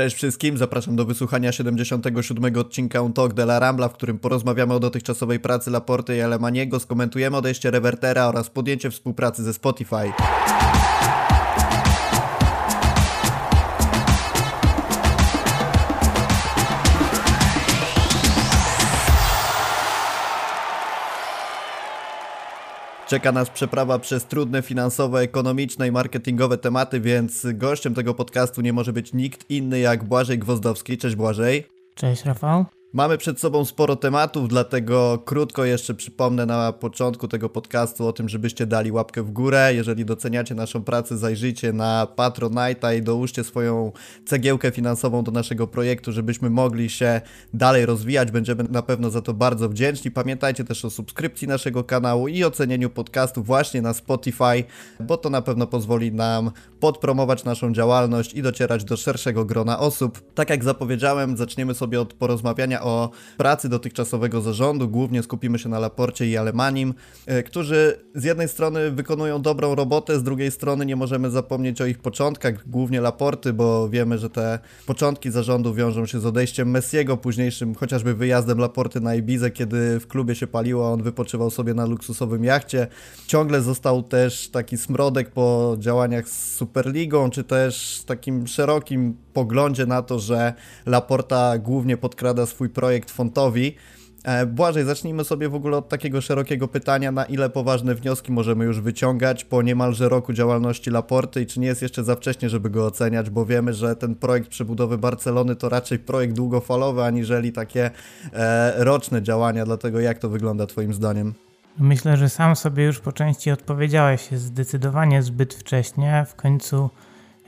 Cześć wszystkim, zapraszam do wysłuchania 77 odcinka On Talk de la Rambla, w którym porozmawiamy o dotychczasowej pracy Laporty i Alemaniego, skomentujemy odejście Revertera oraz podjęcie współpracy ze Spotify. Czeka nas przeprawa przez trudne finansowe, ekonomiczne i marketingowe tematy, więc gościem tego podcastu nie może być nikt inny jak Błażej Gwozdowski. Cześć Błażej. Cześć Rafał. Mamy przed sobą sporo tematów, dlatego krótko jeszcze przypomnę na początku tego podcastu o tym, żebyście dali łapkę w górę. Jeżeli doceniacie naszą pracę, zajrzyjcie na Patronite'a i dołóżcie swoją cegiełkę finansową do naszego projektu, żebyśmy mogli się dalej rozwijać. Będziemy na pewno za to bardzo wdzięczni. Pamiętajcie też o subskrypcji naszego kanału i ocenieniu podcastu właśnie na Spotify, bo to na pewno pozwoli nam podpromować naszą działalność i docierać do szerszego grona osób. Tak jak zapowiedziałem, zaczniemy sobie od porozmawiania o pracy dotychczasowego zarządu. Głównie skupimy się na Laporcie i Alemanim, e, którzy z jednej strony wykonują dobrą robotę, z drugiej strony nie możemy zapomnieć o ich początkach, głównie Laporty, bo wiemy, że te początki zarządu wiążą się z odejściem Messiego, późniejszym chociażby wyjazdem Laporty na Ibizę, kiedy w klubie się paliło, a on wypoczywał sobie na luksusowym jachcie. Ciągle został też taki smrodek po działaniach z Superligą, czy też takim szerokim poglądzie na to, że Laporta głównie podkrada swój projekt fontowi. E, Błażej, zacznijmy sobie w ogóle od takiego szerokiego pytania, na ile poważne wnioski możemy już wyciągać po niemalże roku działalności Laporty i czy nie jest jeszcze za wcześnie, żeby go oceniać, bo wiemy, że ten projekt przebudowy Barcelony to raczej projekt długofalowy, aniżeli takie e, roczne działania, dlatego jak to wygląda Twoim zdaniem? Myślę, że sam sobie już po części odpowiedziałeś zdecydowanie zbyt wcześnie. W końcu,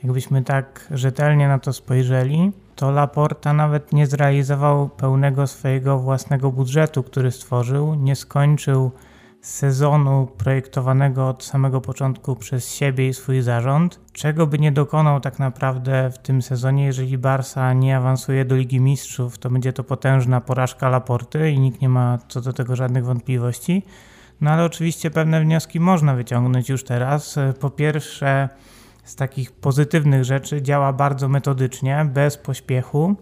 jakbyśmy tak rzetelnie na to spojrzeli, to Laporta nawet nie zrealizował pełnego swojego własnego budżetu, który stworzył, nie skończył sezonu projektowanego od samego początku przez siebie i swój zarząd, czego by nie dokonał tak naprawdę w tym sezonie, jeżeli Barca nie awansuje do Ligi Mistrzów, to będzie to potężna porażka Laporty i nikt nie ma co do tego żadnych wątpliwości. No ale oczywiście pewne wnioski można wyciągnąć już teraz. Po pierwsze, z takich pozytywnych rzeczy działa bardzo metodycznie, bez pośpiechu,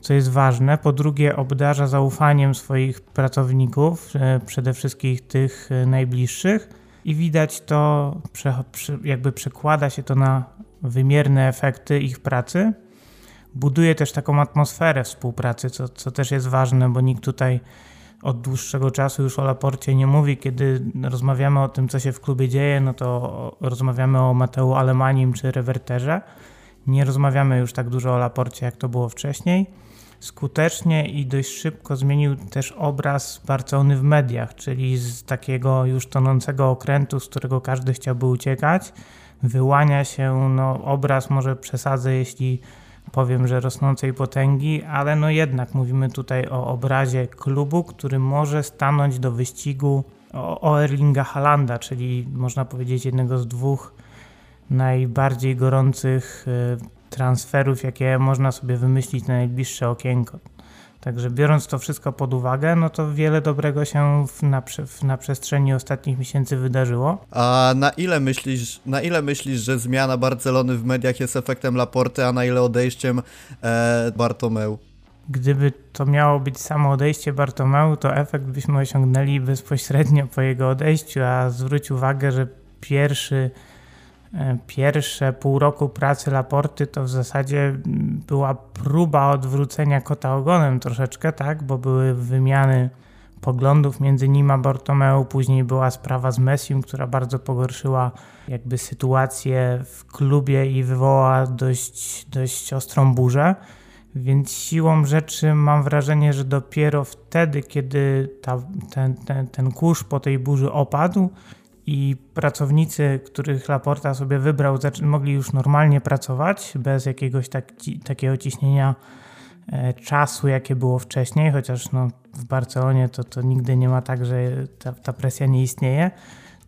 co jest ważne. Po drugie, obdarza zaufaniem swoich pracowników, e, przede wszystkim tych e, najbliższych, i widać to, jakby przekłada się to na wymierne efekty ich pracy. Buduje też taką atmosferę współpracy, co, co też jest ważne, bo nikt tutaj od dłuższego czasu już o Laporcie nie mówi. Kiedy rozmawiamy o tym, co się w klubie dzieje, no to rozmawiamy o Mateu Alemanim czy Reverterze. Nie rozmawiamy już tak dużo o Laporcie, jak to było wcześniej. Skutecznie i dość szybko zmienił też obraz Barcelony w mediach, czyli z takiego już tonącego okrętu, z którego każdy chciałby uciekać, wyłania się no, obraz, może przesadzę, jeśli powiem, że rosnącej potęgi, ale no jednak mówimy tutaj o obrazie klubu, który może stanąć do wyścigu o Erlinga Halanda, czyli można powiedzieć jednego z dwóch najbardziej gorących y, transferów, jakie można sobie wymyślić na najbliższe okienko. Także biorąc to wszystko pod uwagę, no to wiele dobrego się w, na, w, na przestrzeni ostatnich miesięcy wydarzyło. A na ile myślisz, na ile myślisz, że zmiana Barcelony w mediach jest efektem Laporty, a na ile odejściem e, Bartomeu? Gdyby to miało być samo odejście Bartomeu, to efekt byśmy osiągnęli bezpośrednio po jego odejściu, a zwróć uwagę, że pierwszy pierwsze pół roku pracy Laporty to w zasadzie była próba odwrócenia kota ogonem troszeczkę, tak, bo były wymiany poglądów między nim a Bartomeu, później była sprawa z Messim, która bardzo pogorszyła jakby sytuację w klubie i wywołała dość, dość ostrą burzę. Więc siłą rzeczy mam wrażenie, że dopiero wtedy, kiedy ta, ten, ten, ten kurz po tej burzy opadł, i pracownicy, których Laporta sobie wybrał, mogli już normalnie pracować bez jakiegoś tak, takiego ciśnienia e, czasu, jakie było wcześniej, chociaż no, w Barcelonie to, to nigdy nie ma tak, że ta, ta presja nie istnieje,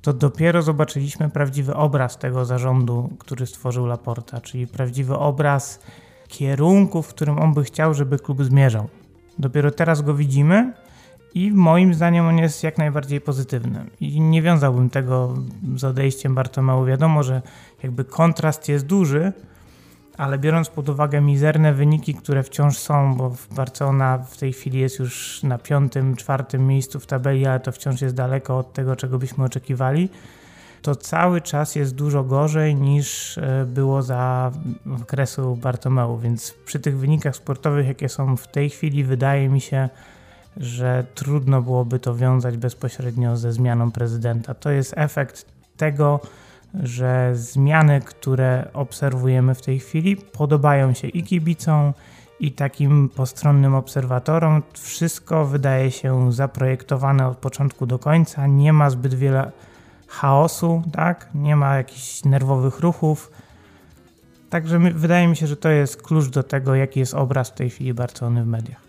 to dopiero zobaczyliśmy prawdziwy obraz tego zarządu, który stworzył Laporta, czyli prawdziwy obraz kierunku, w którym on by chciał, żeby klub zmierzał. Dopiero teraz go widzimy i moim zdaniem on jest jak najbardziej pozytywny. I nie wiązałbym tego z odejściem Bartomeu. Wiadomo, że jakby kontrast jest duży, ale biorąc pod uwagę mizerne wyniki, które wciąż są, bo Barcelona w tej chwili jest już na piątym, czwartym miejscu w tabeli, ale to wciąż jest daleko od tego, czego byśmy oczekiwali, to cały czas jest dużo gorzej niż e, było za okresu Bartomeu, więc przy tych wynikach sportowych, jakie są w tej chwili, wydaje mi się, że trudno byłoby to wiązać bezpośrednio ze zmianą prezydenta. To jest efekt tego, że zmiany, które obserwujemy w tej chwili, podobają się i kibicom, i takim postronnym obserwatorom. Wszystko wydaje się zaprojektowane od początku do końca. Nie ma zbyt wiele chaosu, tak? Nie ma jakichś nerwowych ruchów. Także wydaje mi się, że to jest klucz do tego, jaki jest obraz w tej chwili Barcelony w mediach.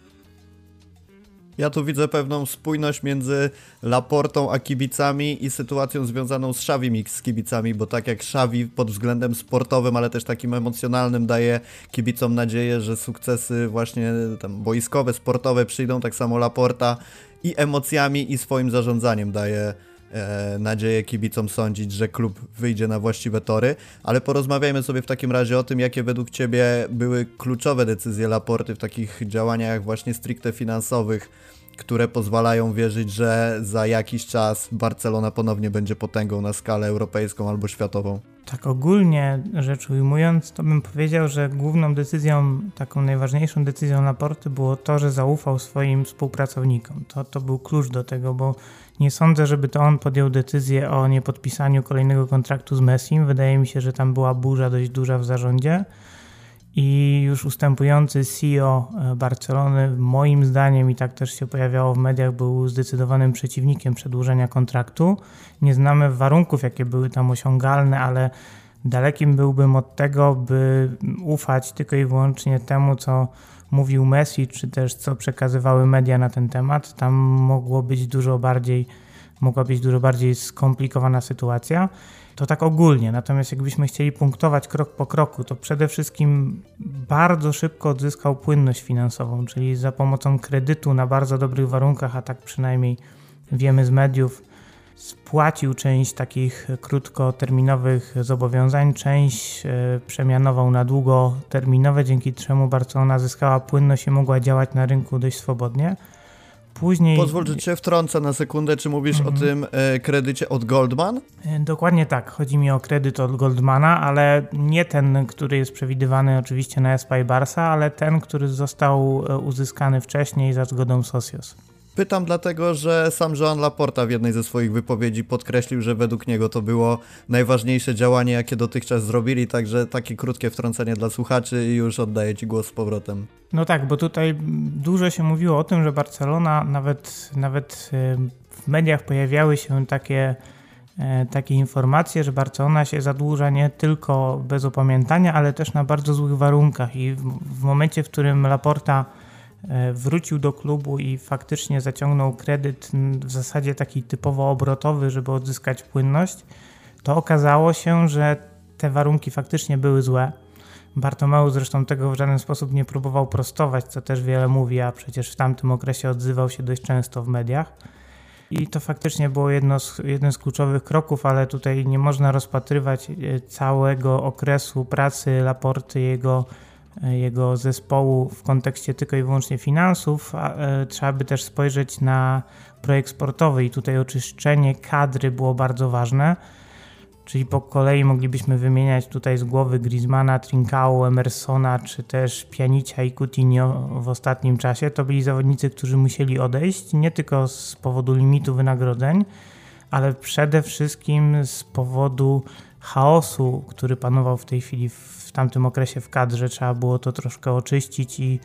Ja tu widzę pewną spójność między Laportą a kibicami i sytuacją związaną z Xavi z kibicami, bo tak jak Xavi pod względem sportowym, ale też takim emocjonalnym daje kibicom nadzieję, że sukcesy właśnie tam boiskowe, sportowe przyjdą, tak samo Laporta i emocjami i swoim zarządzaniem daje e, nadzieję kibicom sądzić, że klub wyjdzie na właściwe tory, ale porozmawiajmy sobie w takim razie o tym, jakie według Ciebie były kluczowe decyzje Laporty w takich działaniach właśnie stricte finansowych, które pozwalają wierzyć, że za jakiś czas Barcelona ponownie będzie potęgą na skalę europejską albo światową. Tak ogólnie rzecz ujmując, to bym powiedział, że główną decyzją, taką najważniejszą decyzją Laporty było to, że zaufał swoim współpracownikom. To, to był klucz do tego, bo nie sądzę, żeby to on podjął decyzję o niepodpisaniu kolejnego kontraktu z Messim. Wydaje mi się, że tam była burza dość duża w zarządzie i już ustępujący CEO e, Barcelony, moim zdaniem, i tak też się pojawiało w mediach, był zdecydowanym przeciwnikiem przedłużenia kontraktu. Nie znamy warunków, jakie były tam osiągalne, ale dalekim byłbym od tego, by ufać tylko i wyłącznie temu, co mówił Messi, czy też co przekazywały media na ten temat. Tam mogło być dużo bardziej, mogła być dużo bardziej skomplikowana sytuacja. To tak ogólnie, natomiast jakbyśmy chcieli punktować krok po kroku, to przede wszystkim bardzo szybko odzyskał płynność finansową, czyli za pomocą kredytu na bardzo dobrych warunkach, a tak przynajmniej wiemy z mediów, spłacił część takich krótkoterminowych zobowiązań, część e, przemianował na długoterminowe, dzięki czemu Barcelona zyskała płynność i mogła działać na rynku dość swobodnie. Później... Pozwól, że cię wtrącę na sekundę. Czy mówisz mhm. o tym e, kredycie od Goldman? E, dokładnie tak. Chodzi mi o kredyt od Goldmana, ale nie ten, który jest przewidywany oczywiście na SPY Barsa, ale ten, który został e, uzyskany wcześniej za zgodą Socios. Pytam dlatego, że sam Joan Laporta w jednej ze swoich wypowiedzi podkreślił, że według niego to było najważniejsze działanie, jakie dotychczas zrobili, także takie krótkie wtrącenie dla słuchaczy i już oddaję Ci głos z powrotem. No tak, bo tutaj dużo się mówiło o tym, że Barcelona, nawet, nawet w mediach pojawiały się takie, e, takie informacje, że Barcelona się zadłuża nie tylko bez opamiętania, ale też na bardzo złych warunkach i w, w momencie, w którym Laporta wrócił do klubu i faktycznie zaciągnął kredyt w zasadzie taki typowo obrotowy, żeby odzyskać płynność, to okazało się, że te warunki faktycznie były złe. Bartomeu zresztą tego w żaden sposób nie próbował prostować, co też wiele mówi, a przecież w tamtym okresie odzywał się dość często w mediach. I to faktycznie było jedno z, jeden z kluczowych kroków, ale tutaj nie można rozpatrywać e, całego okresu pracy Laporty, jego jego zespołu w kontekście tylko i wyłącznie finansów, e, trzeba by też spojrzeć na projekt sportowy i tutaj oczyszczenie kadry było bardzo ważne. Czyli po kolei moglibyśmy wymieniać tutaj z głowy Griezmana, Trincao, Emersona, czy też Pianicia i Coutinho w ostatnim czasie. To byli zawodnicy, którzy musieli odejść nie tylko z powodu limitu wynagrodzeń, ale przede wszystkim z powodu chaosu, który panował w tej chwili w tamtym okresie w kadrze. Trzeba było to troszkę oczyścić i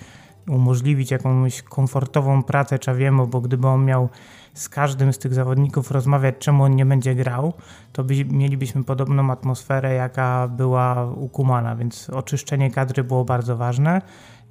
umożliwić jakąś komfortową pracę Czawiemu, bo gdyby on miał z każdym z tych zawodników rozmawiać, czemu on nie będzie grał, to by, mielibyśmy podobną atmosferę, jaka była u Kumana, więc oczyszczenie kadry było bardzo ważne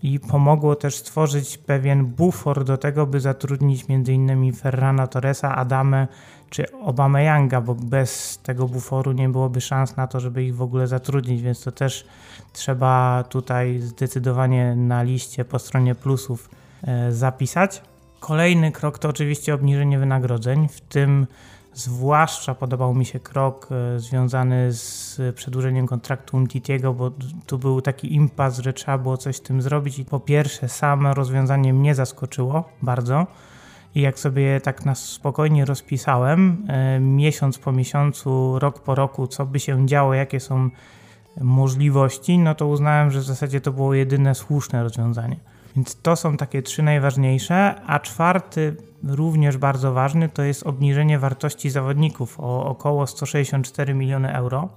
i pomogło też stworzyć pewien bufor do tego, by zatrudnić m.in. Ferrana Torresa, Adamę czy Obameyanga, bo bez tego buforu nie byłoby szans na to, żeby ich w ogóle zatrudnić, więc to też trzeba tutaj zdecydowanie na liście po stronie plusów e, zapisać. Kolejny krok to oczywiście obniżenie wynagrodzeń, w tym Zwłaszcza podobał mi się krok e, związany z przedłużeniem kontraktu Umtitiego, bo tu był taki impas, że trzeba było coś z tym zrobić. I po pierwsze, same rozwiązanie mnie zaskoczyło bardzo. I jak sobie tak na spokojnie rozpisałem, e, miesiąc po miesiącu, rok po roku, co by się działo, jakie są możliwości, no to uznałem, że w zasadzie to było jedyne słuszne rozwiązanie. Więc to są takie trzy najważniejsze, a czwarty, również bardzo ważny, to jest obniżenie wartości zawodników o około 164 miliony euro.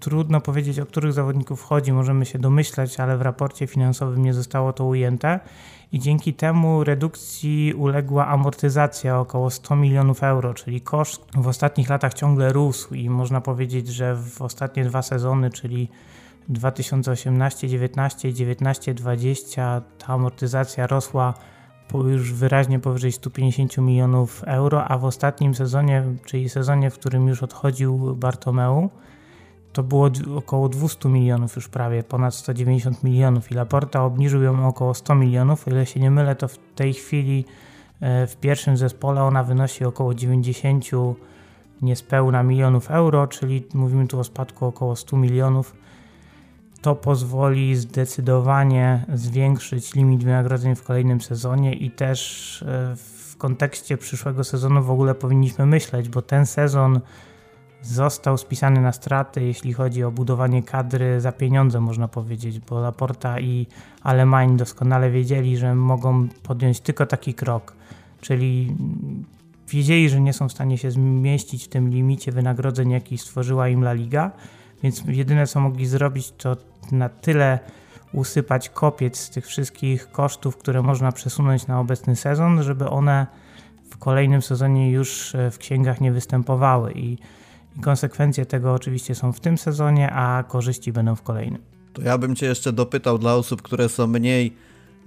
Trudno powiedzieć, o których zawodników chodzi, możemy się domyślać, ale w raporcie finansowym nie zostało to ujęte i dzięki temu redukcji uległa amortyzacja około 100 milionów euro, czyli koszt w ostatnich latach ciągle rósł i można powiedzieć, że w ostatnie dwa sezony, czyli 2018, 19 i 19, 20 ta amortyzacja rosła już wyraźnie powyżej 150 milionów euro, a w ostatnim sezonie, czyli sezonie, w którym już odchodził Bartomeu, to było około 200 milionów już prawie, ponad 190 milionów. I Laporta obniżył ją około 100 milionów, o ile się nie mylę, to w tej chwili e, w pierwszym zespole ona wynosi około 90 niespełna milionów euro, czyli mówimy tu o spadku około 100 milionów. To pozwoli zdecydowanie zwiększyć limit wynagrodzeń w kolejnym sezonie i też e, w kontekście przyszłego sezonu w ogóle powinniśmy myśleć, bo ten sezon został spisany na straty, jeśli chodzi o budowanie kadry za pieniądze, można powiedzieć, bo Laporta i Alemań doskonale wiedzieli, że mogą podjąć tylko taki krok, czyli wiedzieli, że nie są w stanie się zmieścić w tym limicie wynagrodzeń, jaki stworzyła im La Liga, więc jedyne co mogli zrobić, to na tyle usypać kopiec z tych wszystkich kosztów, które można przesunąć na obecny sezon, żeby one w kolejnym sezonie już w księgach nie występowały i i konsekwencje tego oczywiście są w tym sezonie, a korzyści będą w kolejnym. To ja bym Cię jeszcze dopytał dla osób, które są mniej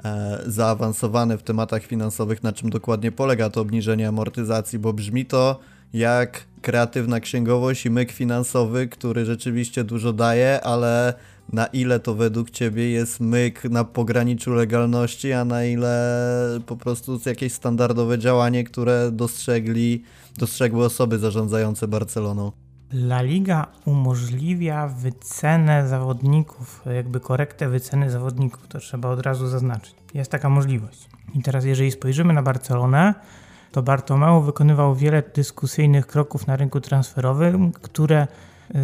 e, zaawansowane w tematach finansowych, na czym dokładnie polega to obniżenie amortyzacji, bo brzmi to jak kreatywna księgowość i myk finansowy, który rzeczywiście dużo daje, ale na ile to według Ciebie jest myk na pograniczu legalności, a na ile po prostu jakieś standardowe działanie, które dostrzegli, dostrzegły osoby zarządzające Barceloną? La Liga umożliwia wycenę zawodników, jakby korektę wyceny zawodników, to trzeba od razu zaznaczyć. Jest taka możliwość. I teraz, jeżeli spojrzymy na Barcelonę, to Bartomeu wykonywał wiele dyskusyjnych kroków na rynku transferowym, które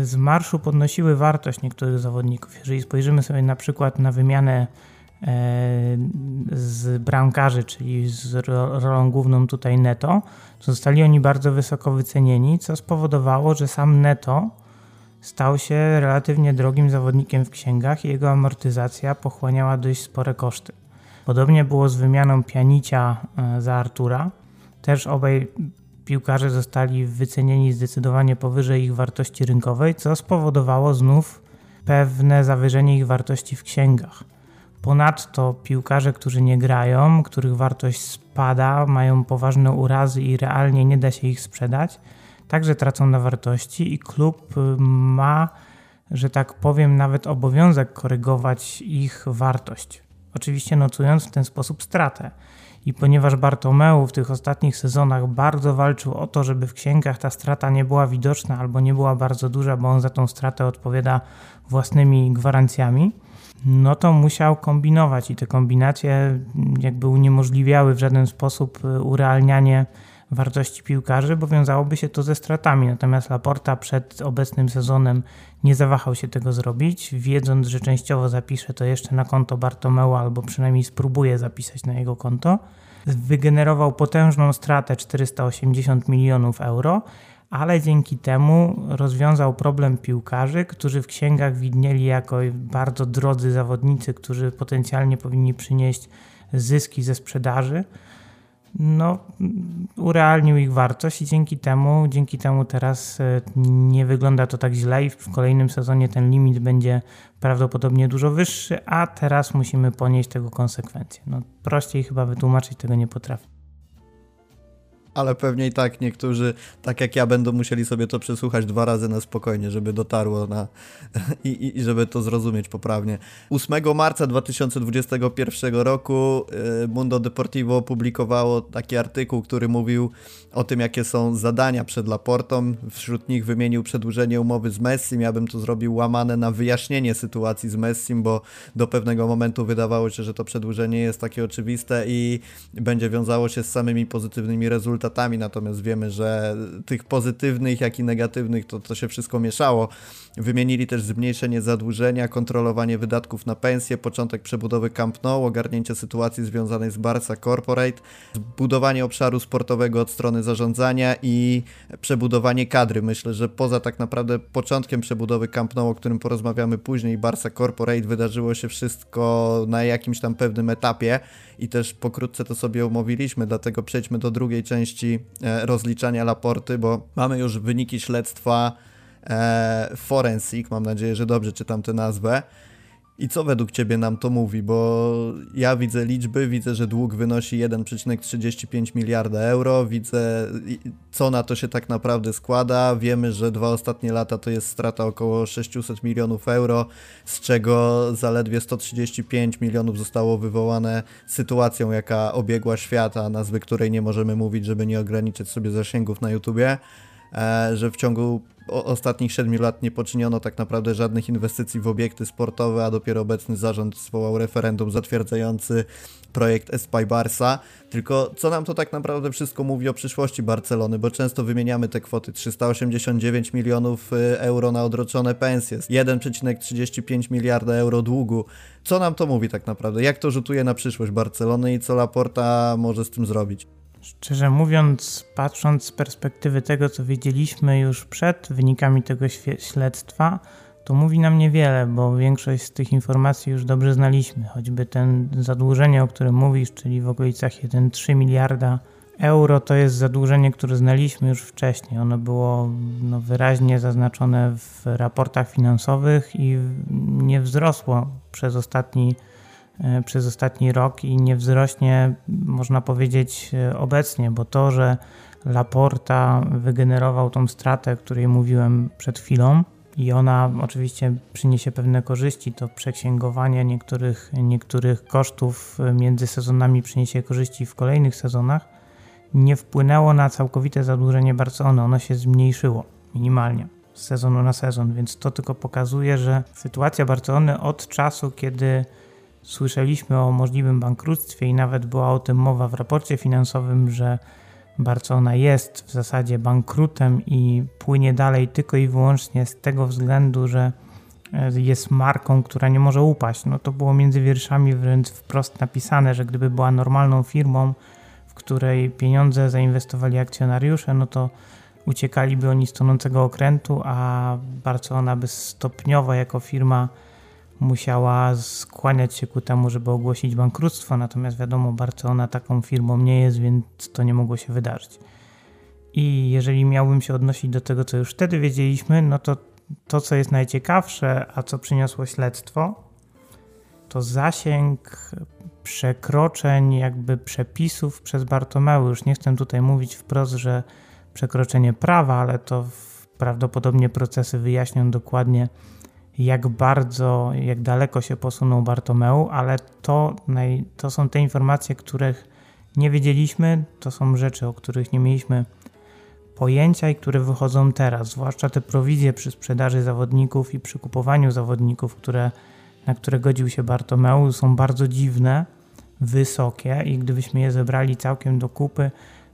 z marszu podnosiły wartość niektórych zawodników. Jeżeli spojrzymy sobie na przykład na wymianę e, z bramkarzy, czyli z rolą główną tutaj Neto, to zostali oni bardzo wysoko wycenieni, co spowodowało, że sam Neto stał się relatywnie drogim zawodnikiem w księgach i jego amortyzacja pochłaniała dość spore koszty. Podobnie było z wymianą Pianicia e, za Artura. Też obaj piłkarze zostali wycenieni zdecydowanie powyżej ich wartości rynkowej, co spowodowało znów pewne zawyżenie ich wartości w księgach. Ponadto piłkarze, którzy nie grają, których wartość spada, mają poważne urazy i realnie nie da się ich sprzedać, także tracą na wartości i klub ma, że tak powiem, nawet obowiązek korygować ich wartość. Oczywiście notując w ten sposób stratę. I ponieważ Bartomeu w tych ostatnich sezonach bardzo walczył o to, żeby w księgach ta strata nie była widoczna albo nie była bardzo duża, bo on za tą stratę odpowiada własnymi gwarancjami, no to musiał kombinować i te kombinacje jakby uniemożliwiały w żaden sposób y, urealnianie wartości piłkarzy, bo wiązałoby się to ze stratami. Natomiast Laporta przed obecnym sezonem nie zawahał się tego zrobić, wiedząc, że częściowo zapisze to jeszcze na konto Bartomeu, albo przynajmniej spróbuje zapisać na jego konto. Wygenerował potężną stratę 480 milionów euro, ale dzięki temu rozwiązał problem piłkarzy, którzy w księgach widnieli jako bardzo drodzy zawodnicy, którzy potencjalnie powinni przynieść zyski ze sprzedaży no, urealnił ich wartość i dzięki temu, dzięki temu teraz e, nie wygląda to tak źle i w kolejnym sezonie ten limit będzie prawdopodobnie dużo wyższy, a teraz musimy ponieść tego konsekwencje. No, prościej chyba wytłumaczyć tego nie potrafię. Ale pewnie i tak niektórzy, tak jak ja, będą musieli sobie to przesłuchać dwa razy na spokojnie, żeby dotarło na i, i, żeby to zrozumieć poprawnie. 8 marca 2021 roku y, Mundo Deportivo opublikowało taki artykuł, który mówił o tym, jakie są zadania przed Laportą. Wśród nich wymienił przedłużenie umowy z Messim. Ja bym tu zrobił łamane na wyjaśnienie sytuacji z Messim, bo do pewnego momentu wydawało się, że to przedłużenie jest takie oczywiste i będzie wiązało się z samymi pozytywnymi rezultatami. Natomiast wiemy, że tych pozytywnych, jak i negatywnych to, to się wszystko mieszało. Wymienili też zmniejszenie zadłużenia, kontrolowanie wydatków na pensje, początek przebudowy Camp Nou, ogarnięcie sytuacji związanej z Barca Corporate, budowanie obszaru sportowego od strony zarządzania i przebudowanie kadry. Myślę, że poza tak naprawdę początkiem przebudowy Camp Nou, o którym porozmawiamy później, Barca Corporate, wydarzyło się wszystko na jakimś tam pewnym etapie i też pokrótce to sobie omówiliśmy, dlatego przejdźmy do drugiej części e, rozliczania Laporty, bo mamy już wyniki śledztwa e, Forensic, mam nadzieję, że dobrze czytam tę nazwę. I co według Ciebie nam to mówi? Bo ja widzę liczby, widzę, że dług wynosi 1,35 miliarda euro, widzę co na to się tak naprawdę składa. Wiemy, że dwa ostatnie lata to jest strata około 600 milionów euro, z czego zaledwie 135 milionów zostało wywołane sytuacją, jaka obiegła świata, nazwy której nie możemy mówić, żeby nie ograniczyć sobie zasięgów na YouTubie. E, że w ciągu ostatnich 7 lat nie poczyniono tak naprawdę żadnych inwestycji w obiekty sportowe, a dopiero obecny zarząd zwołał referendum zatwierdzający projekt Espai Barca. Tylko co nam to tak naprawdę wszystko mówi o przyszłości Barcelony, bo często wymieniamy te kwoty 389 milionów y, euro na odroczone pensje, 1,35 miliarda euro długu. Co nam to mówi tak naprawdę? Jak to rzutuje na przyszłość Barcelony i co Laporta może z tym zrobić? Szczerze mówiąc, patrząc z perspektywy tego, co wiedzieliśmy już przed wynikami tego śledztwa, to mówi nam niewiele, bo większość z tych informacji już dobrze znaliśmy. Choćby ten zadłużenie, o którym mówisz, czyli w okolicach 1,3 miliarda euro, to jest zadłużenie, które znaliśmy już wcześniej. Ono było no, wyraźnie zaznaczone w raportach finansowych i nie wzrosło przez ostatni E, przez ostatni rok i nie wzrośnie, można powiedzieć, e, obecnie, bo to, że Laporta wygenerował tą stratę, o której mówiłem przed chwilą, i ona oczywiście przyniesie pewne korzyści, to przeksięgowanie niektórych, niektórych kosztów między sezonami przyniesie korzyści w kolejnych sezonach, nie wpłynęło na całkowite zadłużenie Barcelony. Ono się zmniejszyło minimalnie z sezonu na sezon, więc to tylko pokazuje, że sytuacja Barcelony od czasu, kiedy Słyszeliśmy o możliwym bankructwie i nawet była o tym mowa w raporcie finansowym, że Barcelona jest w zasadzie bankrutem i płynie dalej tylko i wyłącznie z tego względu, że e, jest marką, która nie może upaść. No to było między wierszami wręcz wprost napisane, że gdyby była normalną firmą, w której pieniądze zainwestowali akcjonariusze, no to uciekaliby oni z tonącego okrętu, a Barcelona by stopniowo jako firma musiała skłaniać się ku temu, żeby ogłosić bankructwo, natomiast wiadomo, Barcelona taką firmą nie jest, więc to nie mogło się wydarzyć. I jeżeli miałbym się odnosić do tego, co już wtedy wiedzieliśmy, no to to, co jest najciekawsze, a co przyniosło śledztwo, to zasięg przekroczeń jakby przepisów przez Bartomeu. Już nie chcę tutaj mówić wprost, że przekroczenie prawa, ale to prawdopodobnie procesy wyjaśnią dokładnie, jak bardzo, jak daleko się posunął Bartomeu, ale to, to są te informacje, których nie wiedzieliśmy, to są rzeczy, o których nie mieliśmy pojęcia i które wychodzą teraz, zwłaszcza te prowizje przy sprzedaży zawodników i przy kupowaniu zawodników, które, na które godził się Bartomeu, są bardzo dziwne, wysokie i gdybyśmy je zebrali całkiem do kupy,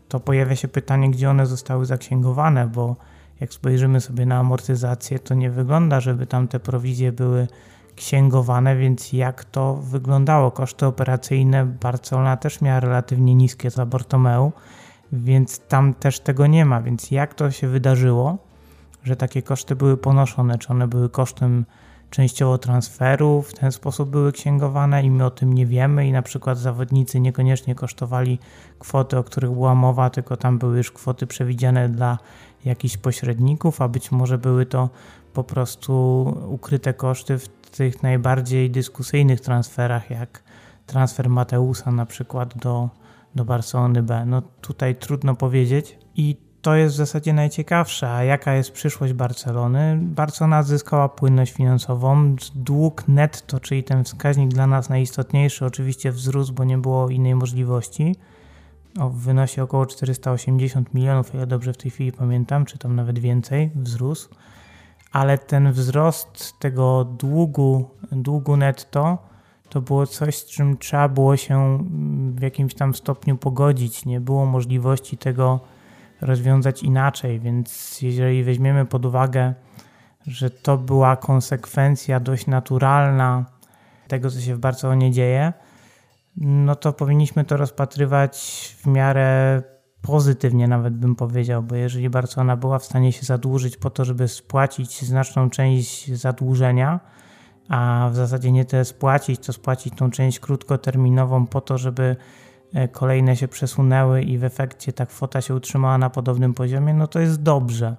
to pojawia się pytanie, gdzie one zostały zaksięgowane, bo jak spojrzymy sobie na amortyzację, to nie wygląda, żeby tam te prowizje były księgowane, więc jak to wyglądało? Koszty operacyjne Barcelona też miała relatywnie niskie za Bartomeu, więc tam też tego nie ma. Więc jak to się wydarzyło, że takie koszty były ponoszone? Czy one były kosztem częściowo transferu, w ten sposób były księgowane i my o tym nie wiemy i na przykład zawodnicy niekoniecznie kosztowali kwoty, o których była mowa, tylko tam były już kwoty przewidziane dla jakichś pośredników, a być może były to po prostu ukryte koszty w tych najbardziej dyskusyjnych transferach, jak transfer Mateusa na przykład do, do Barcelony B? No tutaj trudno powiedzieć i to jest w zasadzie najciekawsze. A jaka jest przyszłość Barcelony? Barcelona zyskała płynność finansową. Dług netto, czyli ten wskaźnik dla nas najistotniejszy, oczywiście wzrósł, bo nie było innej możliwości. Wynosi około 480 milionów, ile dobrze w tej chwili pamiętam, czy tam nawet więcej wzrósł. Ale ten wzrost tego długu, długu netto to było coś, z czym trzeba było się w jakimś tam stopniu pogodzić. Nie było możliwości tego rozwiązać inaczej, więc jeżeli weźmiemy pod uwagę, że to była konsekwencja dość naturalna tego, co się w Barcelonie dzieje, no to powinniśmy to rozpatrywać w miarę pozytywnie, nawet bym powiedział, bo jeżeli Barcelona była w stanie się zadłużyć po to, żeby spłacić znaczną część zadłużenia, a w zasadzie nie tyle spłacić, to spłacić tą część krótkoterminową po to, żeby E, kolejne się przesunęły i w efekcie ta kwota się utrzymała na podobnym poziomie, no to jest dobrze.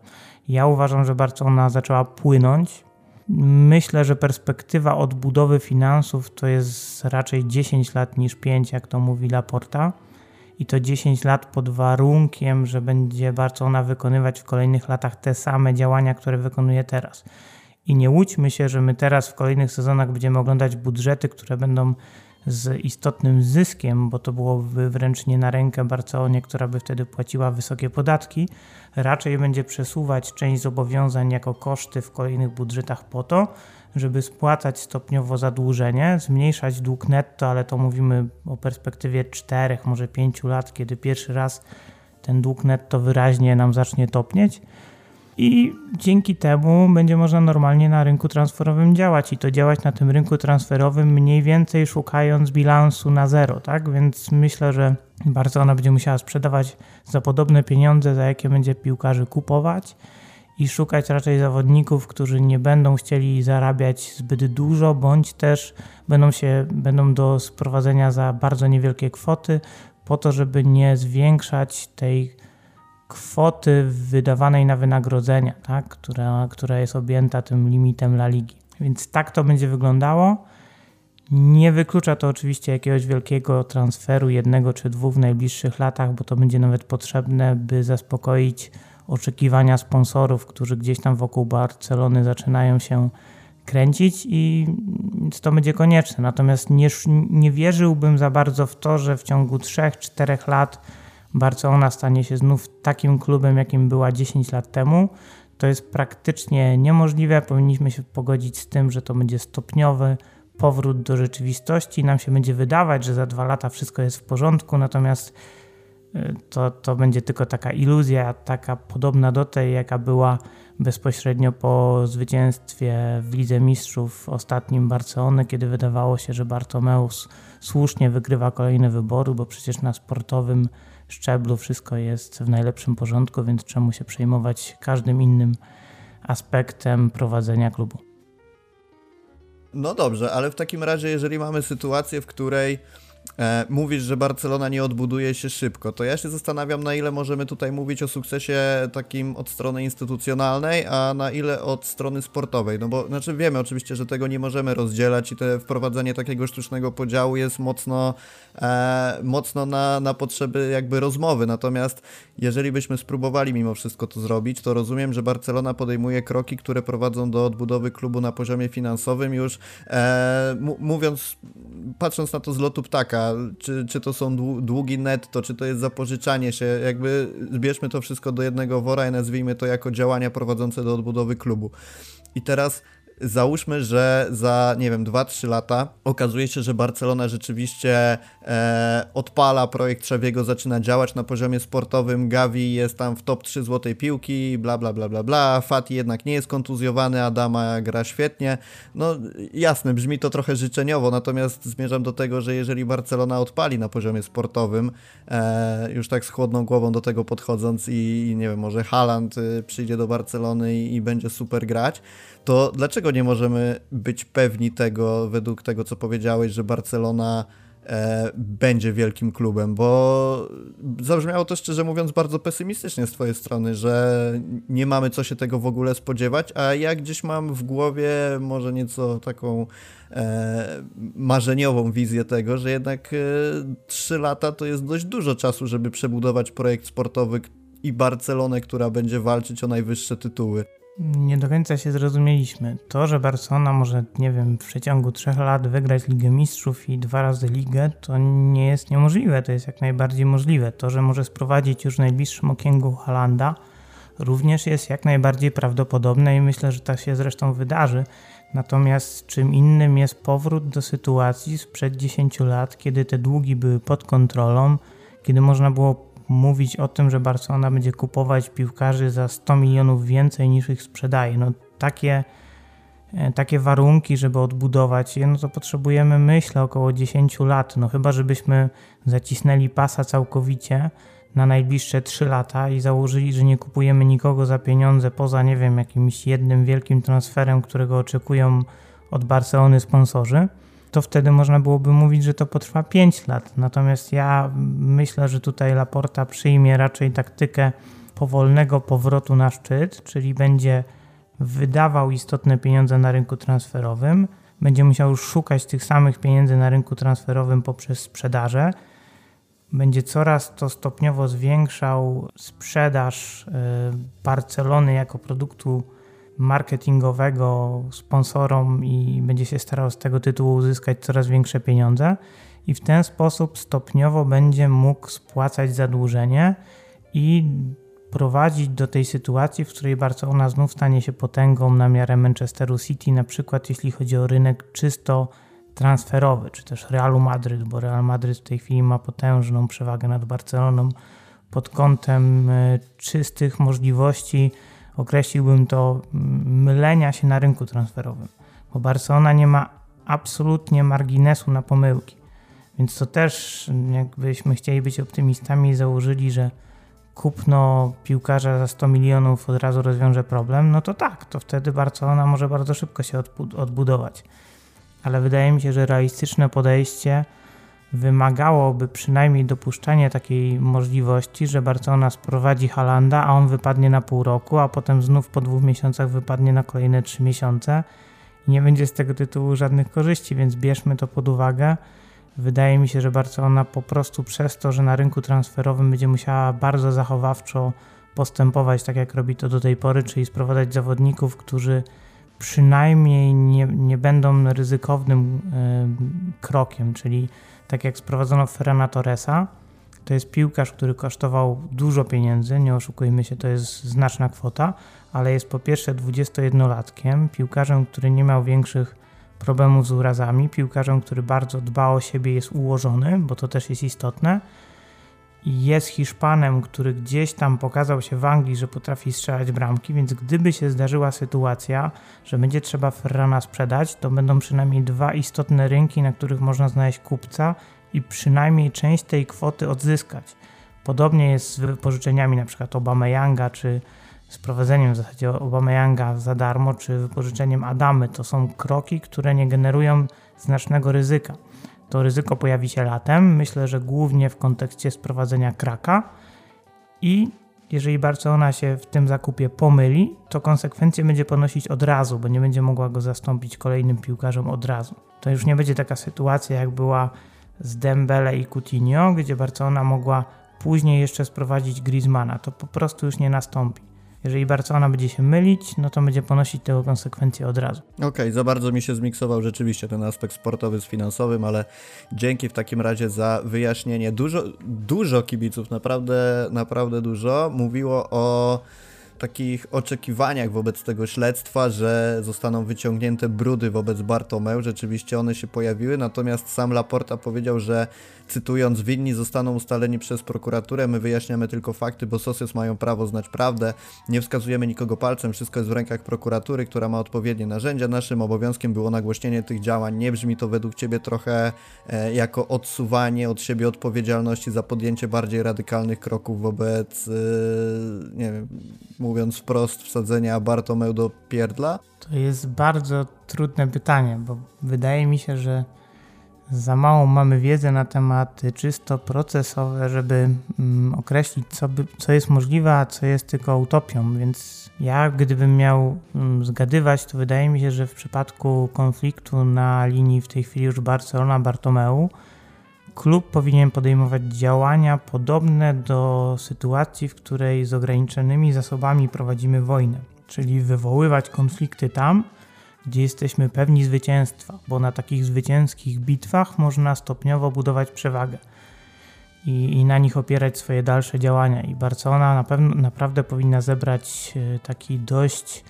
Ja uważam, że Barcelona zaczęła płynąć. Myślę, że perspektywa odbudowy finansów to jest raczej 10 lat niż 5, jak to mówi Laporta. I to 10 lat pod warunkiem, że będzie Barcelona wykonywać w kolejnych latach te same działania, które wykonuje teraz. I nie łudźmy się, że my teraz w kolejnych sezonach będziemy oglądać budżety, które będą z istotnym zyskiem, bo to byłoby wręcz nie na rękę Barcelonie, która by wtedy płaciła wysokie podatki, raczej będzie przesuwać część zobowiązań jako koszty w kolejnych budżetach po to, żeby spłacać stopniowo zadłużenie, zmniejszać dług netto, ale to mówimy o perspektywie 4, może 5 lat, kiedy pierwszy raz ten dług netto wyraźnie nam zacznie topnieć i dzięki temu będzie można normalnie na rynku transferowym działać i to działać na tym rynku transferowym mniej więcej szukając bilansu na zero, tak? Więc myślę, że Barcelona będzie musiała sprzedawać za podobne pieniądze, za jakie będzie piłkarzy kupować i szukać raczej zawodników, którzy nie będą chcieli zarabiać zbyt dużo, bądź też będą się będą do sprowadzenia za bardzo niewielkie kwoty, po to, żeby nie zwiększać tej kwoty wydawanej na wynagrodzenia, tak? która, która jest objęta tym limitem La Ligi. Więc tak to będzie wyglądało. Nie wyklucza to oczywiście jakiegoś wielkiego transferu, jednego czy dwóch w najbliższych latach, bo to będzie nawet potrzebne, by zaspokoić oczekiwania sponsorów, którzy gdzieś tam wokół Barcelony zaczynają się kręcić i to będzie konieczne. Natomiast nie, nie wierzyłbym za bardzo w to, że w ciągu 3-4 lat Barcelona stanie się znów takim klubem, jakim była 10 lat temu, to jest praktycznie niemożliwe. Powinniśmy się pogodzić z tym, że to będzie stopniowy powrót do rzeczywistości. Nam się będzie wydawać, że za dwa lata wszystko jest w porządku, natomiast y, to, to będzie tylko taka iluzja, taka podobna do tej, jaka była bezpośrednio po zwycięstwie w Lidze Mistrzów ostatnim Barcelony, kiedy wydawało się, że Bartomeus słusznie wygrywa kolejne wybory, bo przecież na sportowym szczeblu wszystko jest w najlepszym porządku, więc czemu się przejmować każdym innym aspektem prowadzenia klubu. No dobrze, ale w takim razie, jeżeli mamy sytuację, w której mówisz, że Barcelona nie odbuduje się szybko, to ja się zastanawiam, na ile możemy tutaj mówić o sukcesie takim od strony instytucjonalnej, a na ile od strony sportowej. No bo znaczy wiemy oczywiście, że tego nie możemy rozdzielać i to wprowadzenie takiego sztucznego podziału jest mocno, e, mocno na, na potrzeby jakby rozmowy. Natomiast jeżeli byśmy spróbowali mimo wszystko to zrobić, to rozumiem, że Barcelona podejmuje kroki, które prowadzą do odbudowy klubu na poziomie finansowym już e, mówiąc, patrząc na to z lotu ptaka, czy, czy to są długi netto, czy to jest zapożyczanie się, jakby zbierzmy to wszystko do jednego wora i nazwijmy to jako działania prowadzące do odbudowy klubu. I teraz załóżmy, że za, nie wiem, 2-3 lata okazuje się, że Barcelona rzeczywiście e, odpala projekt Trzewiego, zaczyna działać na poziomie sportowym, Gavi jest tam w top 3 złotej piłki, bla, bla, bla, bla, bla, Fati jednak nie jest kontuzjowany, Adama gra świetnie. No jasne, brzmi to trochę życzeniowo, natomiast zmierzam do tego, że jeżeli Barcelona odpali na poziomie sportowym, e, już tak z chłodną głową do tego podchodząc i, i nie wiem, może Haaland y, przyjdzie do Barcelony i, i będzie super grać, to dlaczego nie możemy być pewni tego, według tego, co powiedziałeś, że Barcelona e, będzie wielkim klubem, bo zabrzmiało to szczerze mówiąc bardzo pesymistycznie z twojej strony, że nie mamy co się tego w ogóle spodziewać, a ja gdzieś mam w głowie może nieco taką e, marzeniową wizję tego, że jednak trzy e, lata to jest dość dużo czasu, żeby przebudować projekt sportowy i Barcelonę, która będzie walczyć o najwyższe tytuły nie do końca się zrozumieliśmy. To, że Barcelona może, nie wiem, w przeciągu trzech lat wygrać Ligę Mistrzów i dwa razy ligę, to nie jest niemożliwe, to jest jak najbardziej możliwe. To, że może sprowadzić już w najbliższym okienku Halanda, również jest jak najbardziej prawdopodobne i myślę, że tak się zresztą wydarzy. Natomiast czym innym jest powrót do sytuacji sprzed 10 lat, kiedy te długi były pod kontrolą, kiedy można było mówić o tym, że Barcelona będzie kupować piłkarzy za 100 milionów więcej niż ich sprzedaje. No takie, e, takie warunki, żeby odbudować je, no to potrzebujemy, myślę, około 10 lat. No chyba, żebyśmy zacisnęli pasa całkowicie na najbliższe 3 lata i założyli, że nie kupujemy nikogo za pieniądze poza, nie wiem, jakimś jednym wielkim transferem, którego oczekują od Barcelony sponsorzy to wtedy można byłoby mówić, że to potrwa 5 lat. Natomiast ja myślę, że tutaj Laporta przyjmie raczej taktykę powolnego powrotu na szczyt, czyli będzie wydawał istotne pieniądze na rynku transferowym, będzie musiał już szukać tych samych pieniędzy na rynku transferowym poprzez sprzedaże, będzie coraz to stopniowo zwiększał sprzedaż y, Barcelony jako produktu marketingowego sponsorom i będzie się starał z tego tytułu uzyskać coraz większe pieniądze. I w ten sposób stopniowo będzie mógł spłacać zadłużenie i prowadzić do tej sytuacji, w której Barcelona znów stanie się potęgą na miarę Manchesteru City, na przykład jeśli chodzi o rynek czysto transferowy, czy też Realu Madryt, bo Real Madryt w tej chwili ma potężną przewagę nad Barceloną pod kątem e, czystych możliwości określiłbym to mm, mylenia się na rynku transferowym, bo Barcelona nie ma absolutnie marginesu na pomyłki. Więc to też, jakbyśmy chcieli być optymistami, założyli, że kupno piłkarza za 100 milionów od razu rozwiąże problem, no to tak, to wtedy Barcelona może bardzo szybko się odbudować. Ale wydaje mi się, że realistyczne podejście wymagałoby przynajmniej dopuszczenia takiej możliwości, że Barcelona sprowadzi Halanda, a on wypadnie na pół roku, a potem znów po dwóch miesiącach wypadnie na kolejne trzy miesiące i nie będzie z tego tytułu żadnych korzyści, więc bierzmy to pod uwagę. Wydaje mi się, że Barcelona po prostu przez to, że na rynku transferowym będzie musiała bardzo zachowawczo postępować, tak jak robi to do tej pory, czyli sprowadzać zawodników, którzy przynajmniej nie, nie będą ryzykownym y, krokiem, czyli tak jak sprowadzono Ferrana Torresa, to jest piłkarz, który kosztował dużo pieniędzy, nie oszukujmy się, to jest znaczna kwota, ale jest po pierwsze 21-latkiem, piłkarzem, który nie miał większych problemów z urazami, piłkarzem, który bardzo dba o siebie, jest ułożony, bo to też jest istotne. Jest Hiszpanem, który gdzieś tam pokazał się w Anglii, że potrafi strzelać bramki, więc gdyby się zdarzyła sytuacja, że będzie trzeba Ferrana sprzedać, to będą przynajmniej dwa istotne rynki, na których można znaleźć kupca i przynajmniej część tej kwoty odzyskać. Podobnie jest z wypożyczeniami np. Obameyanga, czy sprowadzeniem w zasadzie Obameyanga za darmo, czy wypożyczeniem Adamy. To są kroki, które nie generują znacznego ryzyka. To ryzyko pojawi się latem, myślę, że głównie w kontekście sprowadzenia kraka i jeżeli Barcelona się w tym zakupie pomyli, to konsekwencje będzie ponosić od razu, bo nie będzie mogła go zastąpić kolejnym piłkarzom od razu. To już nie będzie taka sytuacja, jak była z Dembele i Coutinho, gdzie Barcelona mogła później jeszcze sprowadzić Griezmana. To po prostu już nie nastąpi. Jeżeli Barcelona będzie się mylić, no to będzie ponosić tego konsekwencje od razu. Okej, okay, za bardzo mi się zmiksował rzeczywiście ten aspekt sportowy z finansowym, ale dzięki w takim razie za wyjaśnienie. Dużo, dużo kibiców, naprawdę, naprawdę dużo, mówiło o takich oczekiwaniach wobec tego śledztwa, że zostaną wyciągnięte brudy wobec Bartomeu. Rzeczywiście one się pojawiły, natomiast sam Laporta powiedział, że cytując, winni zostaną ustaleni przez prokuraturę, my wyjaśniamy tylko fakty, bo sosys mają prawo znać prawdę, nie wskazujemy nikogo palcem, wszystko jest w rękach prokuratury, która ma odpowiednie narzędzia. Naszym obowiązkiem było nagłośnienie tych działań. Nie brzmi to według Ciebie trochę e, jako odsuwanie od siebie odpowiedzialności za podjęcie bardziej radykalnych kroków wobec, e, nie wiem, mówiąc wprost, wsadzenia Bartomeu do pierdla? To jest bardzo trudne pytanie, bo wydaje mi się, że za małą mamy wiedzę na tematy czysto procesowe, żeby mm, określić, co, by, co jest możliwe, a co jest tylko utopią. Więc ja, gdybym miał mm, zgadywać, to wydaje mi się, że w przypadku konfliktu na linii w tej chwili już Barcelona-Bartomeu, klub powinien podejmować działania podobne do sytuacji, w której z ograniczonymi zasobami prowadzimy wojnę, czyli wywoływać konflikty tam, gdzie jesteśmy pewni zwycięstwa, bo na takich zwycięskich bitwach można stopniowo budować przewagę i, i na nich opierać swoje dalsze działania. I Barcelona na pewno, naprawdę powinna zebrać e, taki dość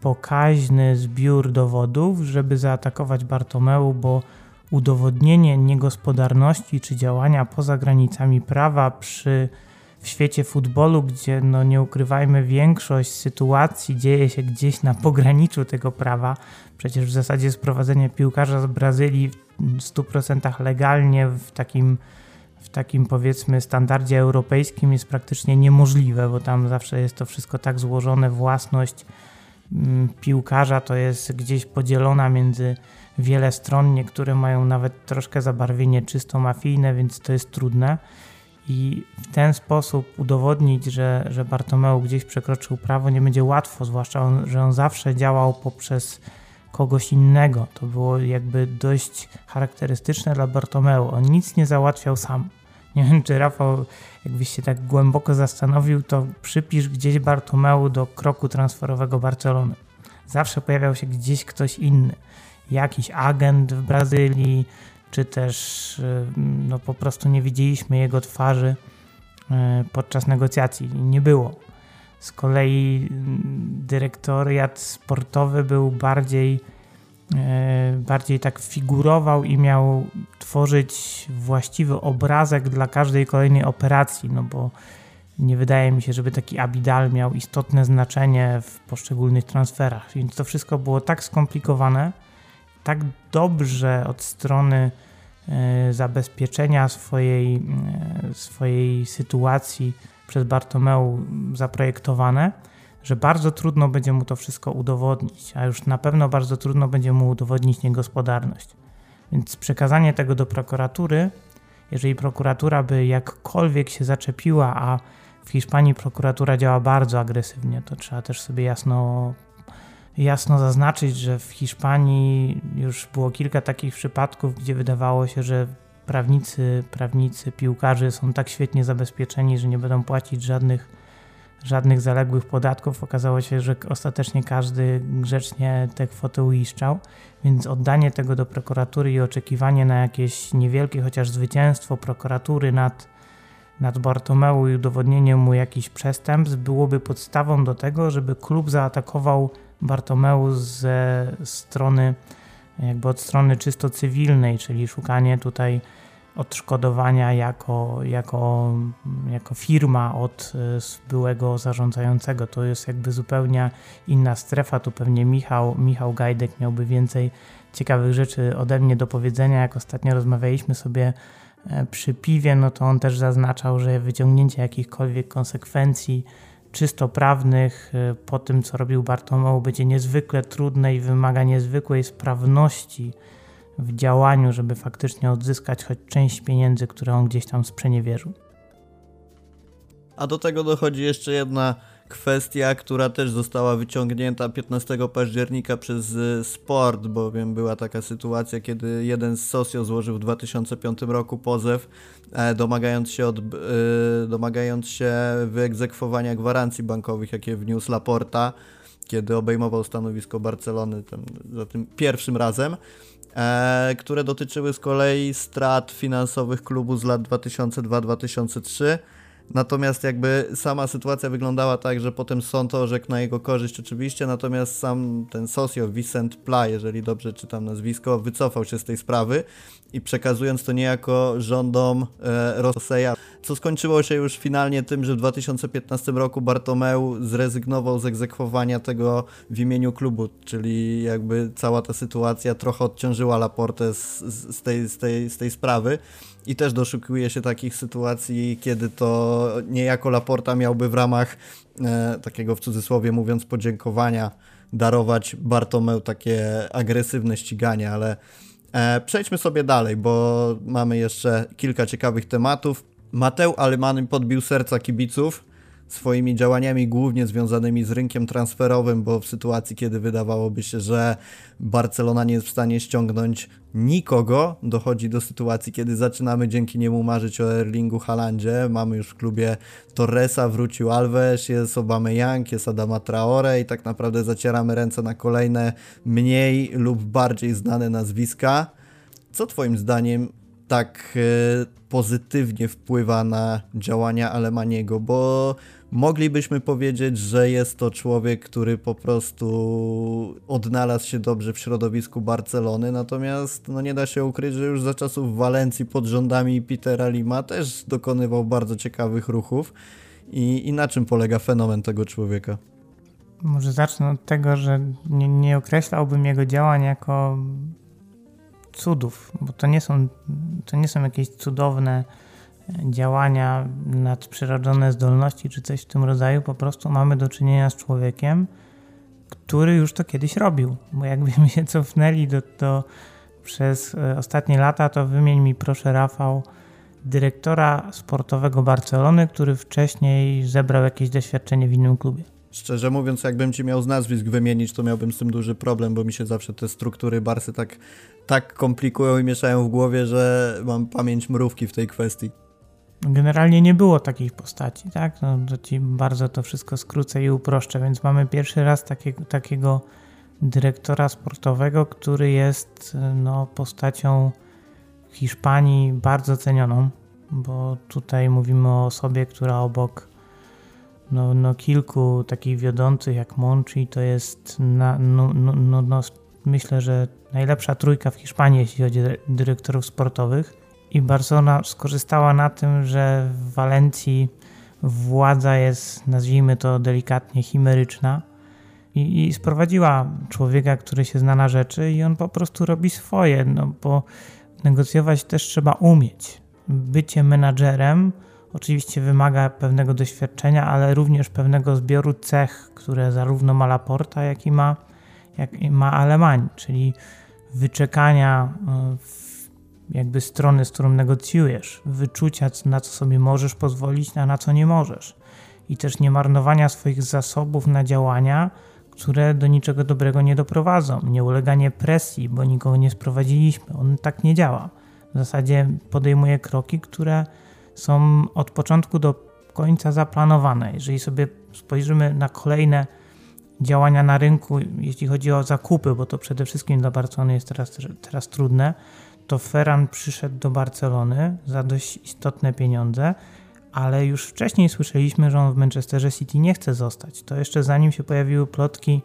pokaźny zbiór dowodów, żeby zaatakować Bartomeu, bo udowodnienie niegospodarności czy działania poza granicami prawa przy w świecie futbolu, gdzie no nie ukrywajmy, większość sytuacji dzieje się gdzieś na pograniczu tego prawa. Przecież w zasadzie sprowadzenie piłkarza z Brazylii w 100% legalnie w takim, w takim powiedzmy standardzie europejskim jest praktycznie niemożliwe, bo tam zawsze jest to wszystko tak złożone, własność piłkarza to jest gdzieś podzielona między wiele stron, niektóre mają nawet troszkę zabarwienie czysto mafijne, więc to jest trudne i w ten sposób udowodnić, że, że Bartomeu gdzieś przekroczył prawo, nie będzie łatwo, zwłaszcza, on, że on zawsze działał poprzez kogoś innego. To było jakby dość charakterystyczne dla Bartomeu. On nic nie załatwiał sam. Nie wiem, czy Rafał, jakbyś się tak głęboko zastanowił, to przypisz gdzieś Bartomeu do kroku transferowego Barcelony. Zawsze pojawiał się gdzieś ktoś inny. Jakiś agent w Brazylii, czy też y, no, po prostu nie widzieliśmy jego twarzy y, podczas negocjacji. Nie było. Z kolei mm, dyrektoriat sportowy był bardziej, bardziej tak figurował i miał tworzyć właściwy obrazek dla każdej kolejnej operacji, no bo nie wydaje mi się, żeby taki Abidal miał istotne znaczenie w poszczególnych transferach. Więc to wszystko było tak skomplikowane, tak dobrze od strony e, zabezpieczenia swojej, e, swojej sytuacji przez Bartomeu zaprojektowane, że bardzo trudno będzie mu to wszystko udowodnić, a już na pewno bardzo trudno będzie mu udowodnić niegospodarność. Więc przekazanie tego do prokuratury, jeżeli prokuratura by jakkolwiek się zaczepiła, a w Hiszpanii prokuratura działa bardzo agresywnie, to trzeba też sobie jasno jasno zaznaczyć, że w Hiszpanii już było kilka takich przypadków, gdzie wydawało się, że prawnicy, prawnicy, piłkarze są tak świetnie zabezpieczeni, że nie będą płacić żadnych, żadnych zaległych podatków. Okazało się, że ostatecznie każdy grzecznie te kwoty uiszczał, więc oddanie tego do prokuratury i oczekiwanie na jakieś niewielkie chociaż zwycięstwo prokuratury nad, nad Bartomeu i udowodnienie mu jakichś przestępstw byłoby podstawą do tego, żeby klub zaatakował Bartomeu ze strony, jakby od strony czysto cywilnej, czyli szukanie tutaj odszkodowania jako, jako, jako firma od e, byłego zarządzającego. To jest jakby zupełnie inna strefa. Tu pewnie Michał, Michał Gajdek miałby więcej ciekawych rzeczy ode mnie do powiedzenia. Jak ostatnio rozmawialiśmy sobie e, przy piwie, no to on też zaznaczał, że wyciągnięcie jakichkolwiek konsekwencji czysto prawnych y, po tym, co robił Bartomeu, będzie niezwykle trudne i wymaga niezwykłej sprawności w działaniu, żeby faktycznie odzyskać choć część pieniędzy, które on gdzieś tam sprzeniewierzył. A do tego dochodzi jeszcze jedna kwestia, która też została wyciągnięta 15 października przez y, Sport, bowiem była taka sytuacja, kiedy jeden z socio złożył w 2005 roku pozew, e, domagając się, od, e, domagając się wyegzekwowania gwarancji bankowych, jakie wniósł Laporta, kiedy obejmował stanowisko Barcelony ten, za tym pierwszym razem. E, które dotyczyły z kolei strat finansowych klubu z lat 2002-2003 Natomiast jakby sama sytuacja wyglądała tak, że potem sąd orzekł na jego korzyść oczywiście, natomiast sam ten socio Vicent Pla, jeżeli dobrze czytam nazwisko, wycofał się z tej sprawy i przekazując to niejako rządom e, co skończyło się już finalnie tym, że w 2015 roku Bartomeu zrezygnował z egzekwowania tego w imieniu klubu, czyli jakby cała ta sytuacja trochę odciążyła Laportę z, z, tej, z, tej, z tej sprawy i też doszukuje się takich sytuacji, kiedy to niejako Laporta miałby w ramach e, takiego w cudzysłowie mówiąc podziękowania darować Bartomeu takie agresywne ściganie, ale E, przejdźmy sobie dalej, bo mamy jeszcze kilka ciekawych tematów. Mateu Alemanym podbił serca kibiców swoimi działaniami głównie związanymi z rynkiem transferowym, bo w sytuacji, kiedy wydawałoby się, że Barcelona nie jest w stanie ściągnąć nikogo, dochodzi do sytuacji, kiedy zaczynamy dzięki niemu marzyć o Erlingu Halandzie. Mamy już w klubie Torresa, wrócił Alves, jest Obama Young, jest Adama Traore i tak naprawdę zacieramy ręce na kolejne mniej lub bardziej znane nazwiska. Co Twoim zdaniem tak e, pozytywnie wpływa na działania Alemaniego, bo moglibyśmy powiedzieć, że jest to człowiek, który po prostu odnalazł się dobrze w środowisku Barcelony, natomiast no nie da się ukryć, że już za czasów Walencji pod rządami Petera Lima też dokonywał bardzo ciekawych ruchów. I, i na czym polega fenomen tego człowieka? Może zacznę od tego, że nie, nie określałbym jego działań jako cudów, bo to nie są, to nie są jakieś cudowne działania, nadprzyrodzone zdolności czy coś w tym rodzaju. Po prostu mamy do czynienia z człowiekiem, który już to kiedyś robił. Bo jakbyśmy się cofnęli do, do przez e, ostatnie lata, to wymień mi proszę Rafał dyrektora sportowego Barcelony, który wcześniej zebrał jakieś doświadczenie w innym klubie. Szczerze mówiąc, jakbym ci miał z nazwisk wymienić, to miałbym z tym duży problem, bo mi się zawsze te struktury Barsy tak, tak komplikują i mieszają w głowie, że mam pamięć mrówki w tej kwestii. Generalnie nie było takich postaci, tak? No, to ci bardzo to wszystko skrócę i uproszczę, więc mamy pierwszy raz takiego, takiego dyrektora sportowego, który jest no, postacią Hiszpanii bardzo cenioną, bo tutaj mówimy o osobie, która obok no, no kilku takich wiodących jak Monchi to jest na, no, no, no, no, myślę, że najlepsza trójka w Hiszpanii, jeśli chodzi o dyrektorów sportowych. I Barcelona skorzystała na tym, że w Walencji władza jest, nazwijmy to delikatnie, chimeryczna i, i sprowadziła człowieka, który się zna na rzeczy i on po prostu robi swoje, no bo negocjować też trzeba umieć. Bycie menadżerem oczywiście wymaga pewnego doświadczenia, ale również pewnego zbioru cech, które zarówno ma Laporta, jak i ma, jak i ma Alemań, czyli wyczekania e, jakby strony, z którą negocjujesz, wyczucia, na co sobie możesz pozwolić, a na co nie możesz. I też nie marnowania swoich zasobów na działania, które do niczego dobrego nie doprowadzą. Nie uleganie presji, bo nikogo nie sprowadziliśmy. On tak nie działa. W zasadzie podejmuje kroki, które są od początku do końca zaplanowane. Jeżeli sobie spojrzymy na kolejne działania na rynku, jeśli chodzi o zakupy, bo to przede wszystkim dla Barcelony jest teraz, teraz trudne, to Ferran przyszedł do Barcelony za dość istotne pieniądze, ale już wcześniej słyszeliśmy, że on w Manchesterze City nie chce zostać. To jeszcze zanim się pojawiły plotki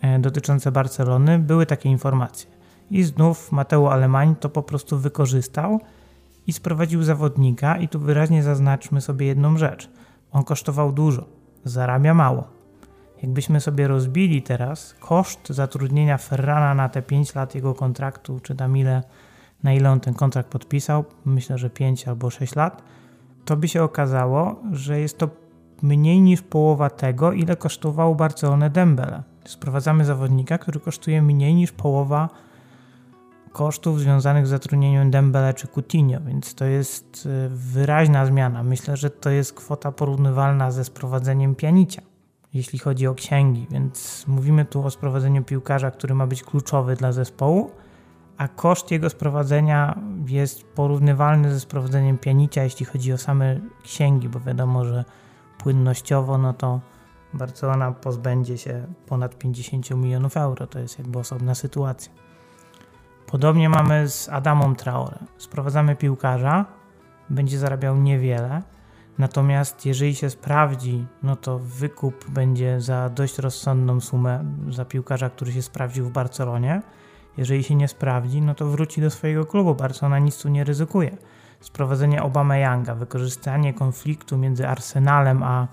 e, dotyczące Barcelony, były takie informacje. I znów Mateo Alemań to po prostu wykorzystał i sprowadził zawodnika, i tu wyraźnie zaznaczmy sobie jedną rzecz. On kosztował dużo, zarabia mało. Jakbyśmy sobie rozbili teraz koszt zatrudnienia Ferrana na te 5 lat jego kontraktu, czy tam ile, na ile on ten kontrakt podpisał, myślę, że 5 albo 6 lat, to by się okazało, że jest to mniej niż połowa tego, ile kosztował Barcelonę Dembele. Sprowadzamy zawodnika, który kosztuje mniej niż połowa kosztów związanych z zatrudnieniem Dembele czy Coutinho, więc to jest y, wyraźna zmiana. Myślę, że to jest kwota porównywalna ze sprowadzeniem Pianicia, jeśli chodzi o księgi, więc mówimy tu o sprowadzeniu piłkarza, który ma być kluczowy dla zespołu, a koszt jego sprowadzenia jest porównywalny ze sprowadzeniem Pianicia, jeśli chodzi o same księgi, bo wiadomo, że płynnościowo no to Barcelona pozbędzie się ponad 50 milionów euro, to jest jakby osobna sytuacja. Podobnie mamy z Adamą Traore. Sprowadzamy piłkarza, będzie zarabiał niewiele, natomiast jeżeli się sprawdzi, no to wykup będzie za dość rozsądną sumę za piłkarza, który się sprawdził w Barcelonie. Jeżeli się nie sprawdzi, no to wróci do swojego klubu. Barcelona nic tu nie ryzykuje. Sprowadzenie Obama Younga, wykorzystanie konfliktu między Arsenalem a,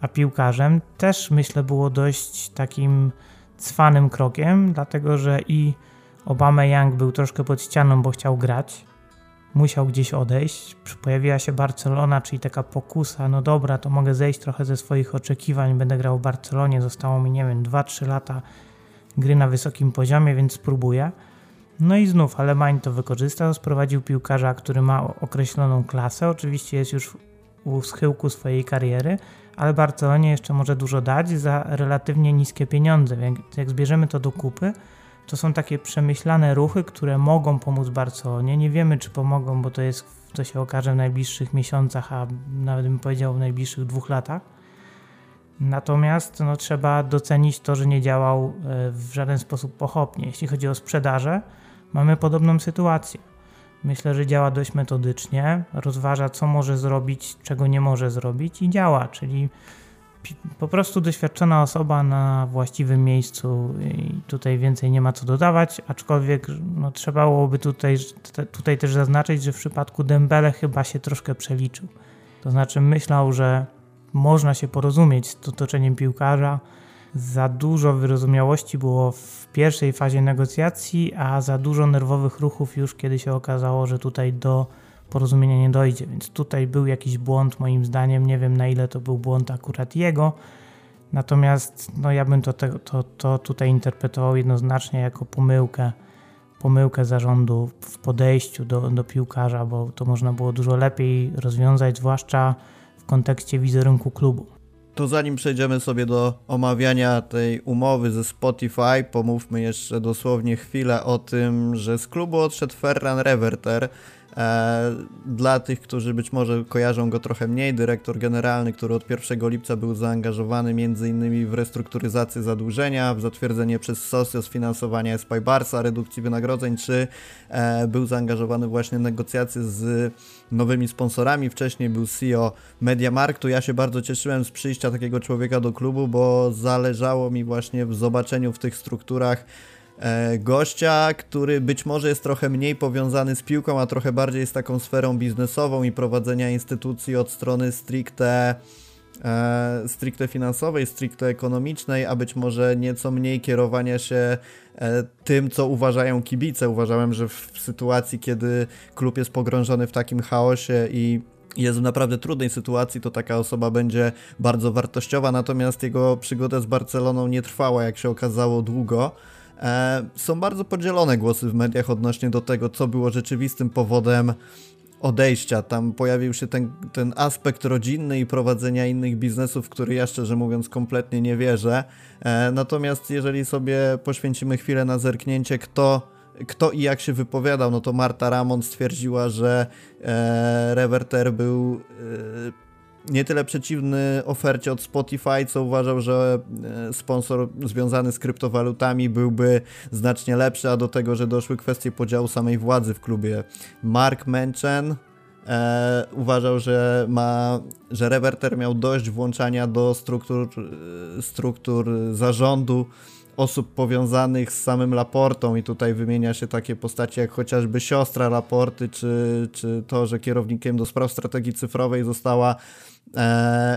a piłkarzem też myślę było dość takim cwanym krokiem, dlatego że i Obama Young był troszkę pod ścianą, bo chciał grać. Musiał gdzieś odejść. Pojawiła się Barcelona, czyli taka pokusa. No dobra, to mogę zejść trochę ze swoich oczekiwań. Będę grał w Barcelonie. Zostało mi, nie wiem, 2-3 lata gry na wysokim poziomie, więc spróbuję. No i znów Alemań to wykorzystał, sprowadził piłkarza, który ma określoną klasę, oczywiście jest już u schyłku swojej kariery, ale Barcelonie jeszcze może dużo dać za relatywnie niskie pieniądze, więc jak zbierzemy to do kupy, to są takie przemyślane ruchy, które mogą pomóc Barcelonie. Nie wiemy, czy pomogą, bo to jest, to się okaże w najbliższych miesiącach, a nawet bym powiedział w najbliższych dwóch latach. Natomiast no, trzeba docenić to, że nie działał e, w żaden sposób pochopnie. Jeśli chodzi o sprzedaże, mamy podobną sytuację. Myślę, że działa dość metodycznie, rozważa, co może zrobić, czego nie może zrobić i działa, czyli po prostu doświadczona osoba na właściwym miejscu i tutaj więcej nie ma co dodawać, aczkolwiek no, trzeba byłoby tutaj, tutaj też zaznaczyć, że w przypadku Dembele chyba się troszkę przeliczył. To znaczy myślał, że można się porozumieć z otoczeniem piłkarza, za dużo wyrozumiałości było w pierwszej fazie negocjacji, a za dużo nerwowych ruchów już kiedy się okazało, że tutaj do porozumienia nie dojdzie. Więc tutaj był jakiś błąd, moim zdaniem. Nie wiem na ile to był błąd akurat jego. Natomiast no, ja bym to, to, to tutaj interpretował jednoznacznie jako pomyłkę, pomyłkę zarządu w podejściu do, do piłkarza, bo to można było dużo lepiej rozwiązać, zwłaszcza w kontekście wizerunku klubu. To zanim przejdziemy sobie do omawiania tej umowy ze Spotify, pomówmy jeszcze dosłownie chwilę o tym, że z klubu odszedł Ferran Reverter, dla tych, którzy być może kojarzą go trochę mniej, dyrektor generalny, który od 1 lipca był zaangażowany m.in. w restrukturyzację zadłużenia, w zatwierdzenie przez Socios finansowania Spy Barsa, redukcji wynagrodzeń, czy e, był zaangażowany właśnie w negocjacje z nowymi sponsorami. Wcześniej był CEO Mediamarktu. Ja się bardzo cieszyłem z przyjścia takiego człowieka do klubu, bo zależało mi właśnie w zobaczeniu w tych strukturach E, gościa, który być może jest trochę mniej powiązany z piłką, a trochę bardziej z taką sferą biznesową i prowadzenia instytucji od strony stricte e, stricte finansowej, stricte ekonomicznej, a być może nieco mniej kierowania się e, tym, co uważają kibice. Uważałem, że w sytuacji, kiedy klub jest pogrążony w takim chaosie i jest w naprawdę trudnej sytuacji, to taka osoba będzie bardzo wartościowa, natomiast jego przygoda z Barceloną nie trwała, jak się okazało, długo. E, są bardzo podzielone głosy w mediach odnośnie do tego, co było rzeczywistym powodem odejścia. Tam pojawił się ten, ten aspekt rodzinny i prowadzenia innych biznesów, w który ja szczerze mówiąc kompletnie nie wierzę. E, natomiast jeżeli sobie poświęcimy chwilę na zerknięcie, kto kto i jak się wypowiadał, no to Marta Ramon stwierdziła, że e, Reverter był e, nie tyle przeciwny ofercie od Spotify, co uważał, że e, sponsor związany z kryptowalutami byłby znacznie lepszy, a do tego, że doszły kwestie podziału samej władzy w klubie. Mark Menchen e, uważał, że ma, że Reverter miał dość włączania do struktur, e, struktur zarządu osób powiązanych z samym Laportą i tutaj wymienia się takie postacie jak chociażby siostra Laporty, czy, czy to, że kierownikiem do spraw strategii cyfrowej została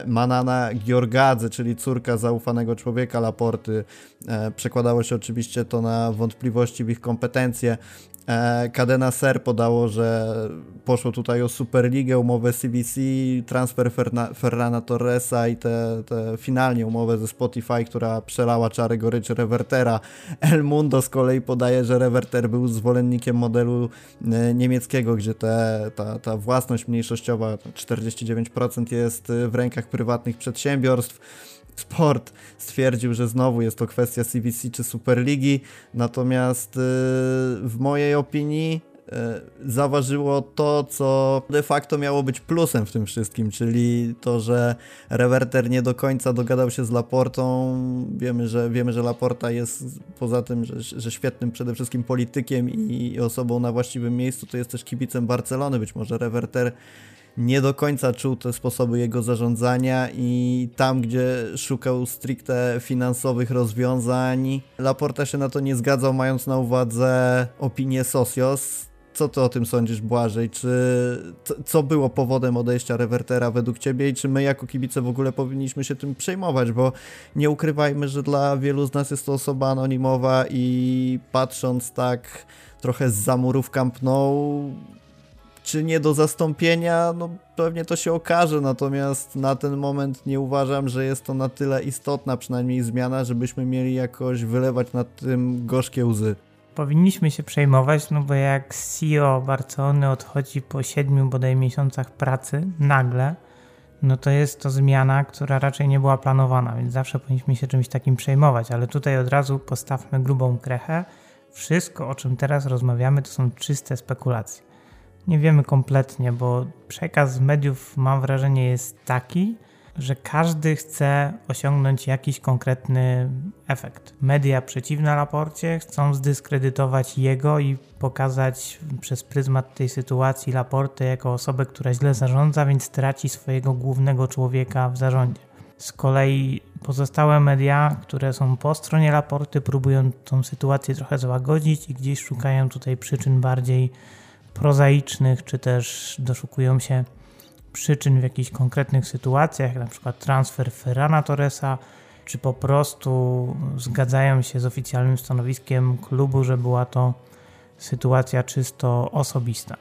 Manana Giorgadze, czyli córka zaufanego człowieka Laporty. E, przekładało się oczywiście to na wątpliwości w ich kompetencje. E, Cadena Ser podało, że poszło tutaj o Superligę, umowę CVC, transfer Ferna, Ferrana Torresa i te, te finalnie umowę ze Spotify, która przelała czary goryczy Revertera. El Mundo z kolei podaje, że Reverter był zwolennikiem modelu e, niemieckiego, gdzie te, ta, ta własność mniejszościowa, 49% jest w rękach prywatnych przedsiębiorstw. Sport stwierdził, że znowu jest to kwestia CVC czy Superligi, natomiast y, w mojej opinii y, zaważyło to, co de facto miało być plusem w tym wszystkim, czyli to, że Reverter nie do końca dogadał się z Laportą. Wiemy, że, wiemy, że Laporta jest poza tym, że, że świetnym przede wszystkim politykiem i osobą na właściwym miejscu, to jest też kibicem Barcelony. Być może Reverter nie do końca czuł te sposoby jego zarządzania i tam, gdzie szukał stricte finansowych rozwiązań, Laporta się na to nie zgadzał, mając na uwadze opinię Socios. Co ty o tym sądzisz, Błażej? Czy co było powodem odejścia Revertera według ciebie i czy my jako kibice w ogóle powinniśmy się tym przejmować? Bo nie ukrywajmy, że dla wielu z nas jest to osoba anonimowa i patrząc tak trochę z zamurów Camp Nou, czy nie do zastąpienia, no pewnie to się okaże, natomiast na ten moment nie uważam, że jest to na tyle istotna przynajmniej zmiana, żebyśmy mieli jakoś wylewać nad tym gorzkie łzy. powinniśmy się przejmować, no bo jak CEO Barcelony odchodzi po siedmiu bodaj miesiącach pracy nagle, no to jest to zmiana, która raczej nie była planowana, więc zawsze powinniśmy się czymś takim przejmować, ale tutaj od razu postawmy grubą krechę. Wszystko, o czym teraz rozmawiamy, to są czyste spekulacje. Nie wiemy kompletnie, bo przekaz mediów, mam wrażenie, jest taki, że każdy chce osiągnąć jakiś konkretny efekt. Media przeciwne Laporcie chcą zdyskredytować jego i pokazać przez pryzmat tej sytuacji Laportę jako osobę, która źle zarządza, więc traci swojego głównego człowieka w zarządzie. Z kolei pozostałe media, które są po stronie Laporty, próbują tą sytuację trochę złagodzić i gdzieś szukają tutaj przyczyn bardziej prozaicznych, czy też doszukują się przyczyn w jakichś konkretnych sytuacjach, jak na przykład transfer Ferrana Torresa, czy po prostu zgadzają się z oficjalnym stanowiskiem klubu, że była to sytuacja czysto osobista.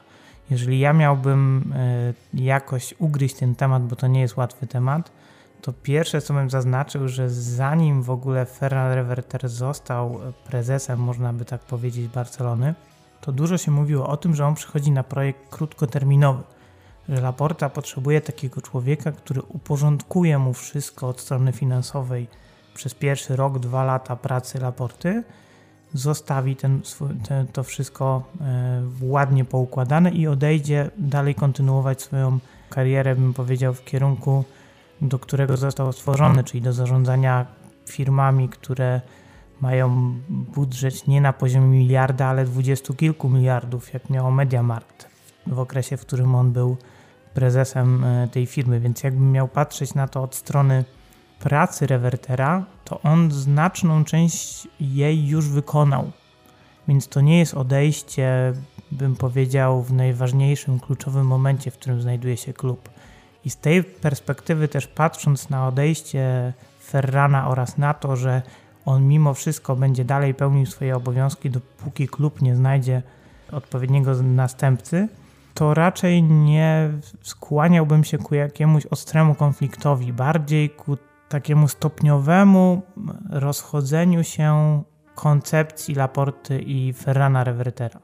Jeżeli ja miałbym e, jakoś ugryźć ten temat, bo to nie jest łatwy temat, to pierwsze co bym zaznaczył, że zanim w ogóle Ferran Reverter został prezesem, można by tak powiedzieć, Barcelony, to dużo się mówiło o tym, że on przychodzi na projekt krótkoterminowy że Laporta potrzebuje takiego człowieka, który uporządkuje mu wszystko od strony finansowej przez pierwszy rok, dwa lata pracy Laporty, zostawi ten, ten, to wszystko e, ładnie poukładane i odejdzie dalej kontynuować swoją karierę, bym powiedział, w kierunku, do którego został stworzony, czyli do zarządzania firmami, które mają budżet nie na poziomie miliarda, ale dwudziestu kilku miliardów, jak miało Mediamarkt w okresie, w którym on był prezesem e, tej firmy, więc jakbym miał patrzeć na to od strony pracy rewertera, to on znaczną część jej już wykonał. Więc to nie jest odejście, bym powiedział, w najważniejszym, kluczowym momencie, w którym znajduje się klub. I z tej perspektywy też patrząc na odejście Ferrana oraz na to, że on mimo wszystko będzie dalej pełnił swoje obowiązki, dopóki klub nie znajdzie odpowiedniego następcy, to raczej nie skłaniałbym się ku jakiemuś ostremu konfliktowi, bardziej ku takiemu stopniowemu rozchodzeniu się koncepcji Laporty i Ferrana Revertera.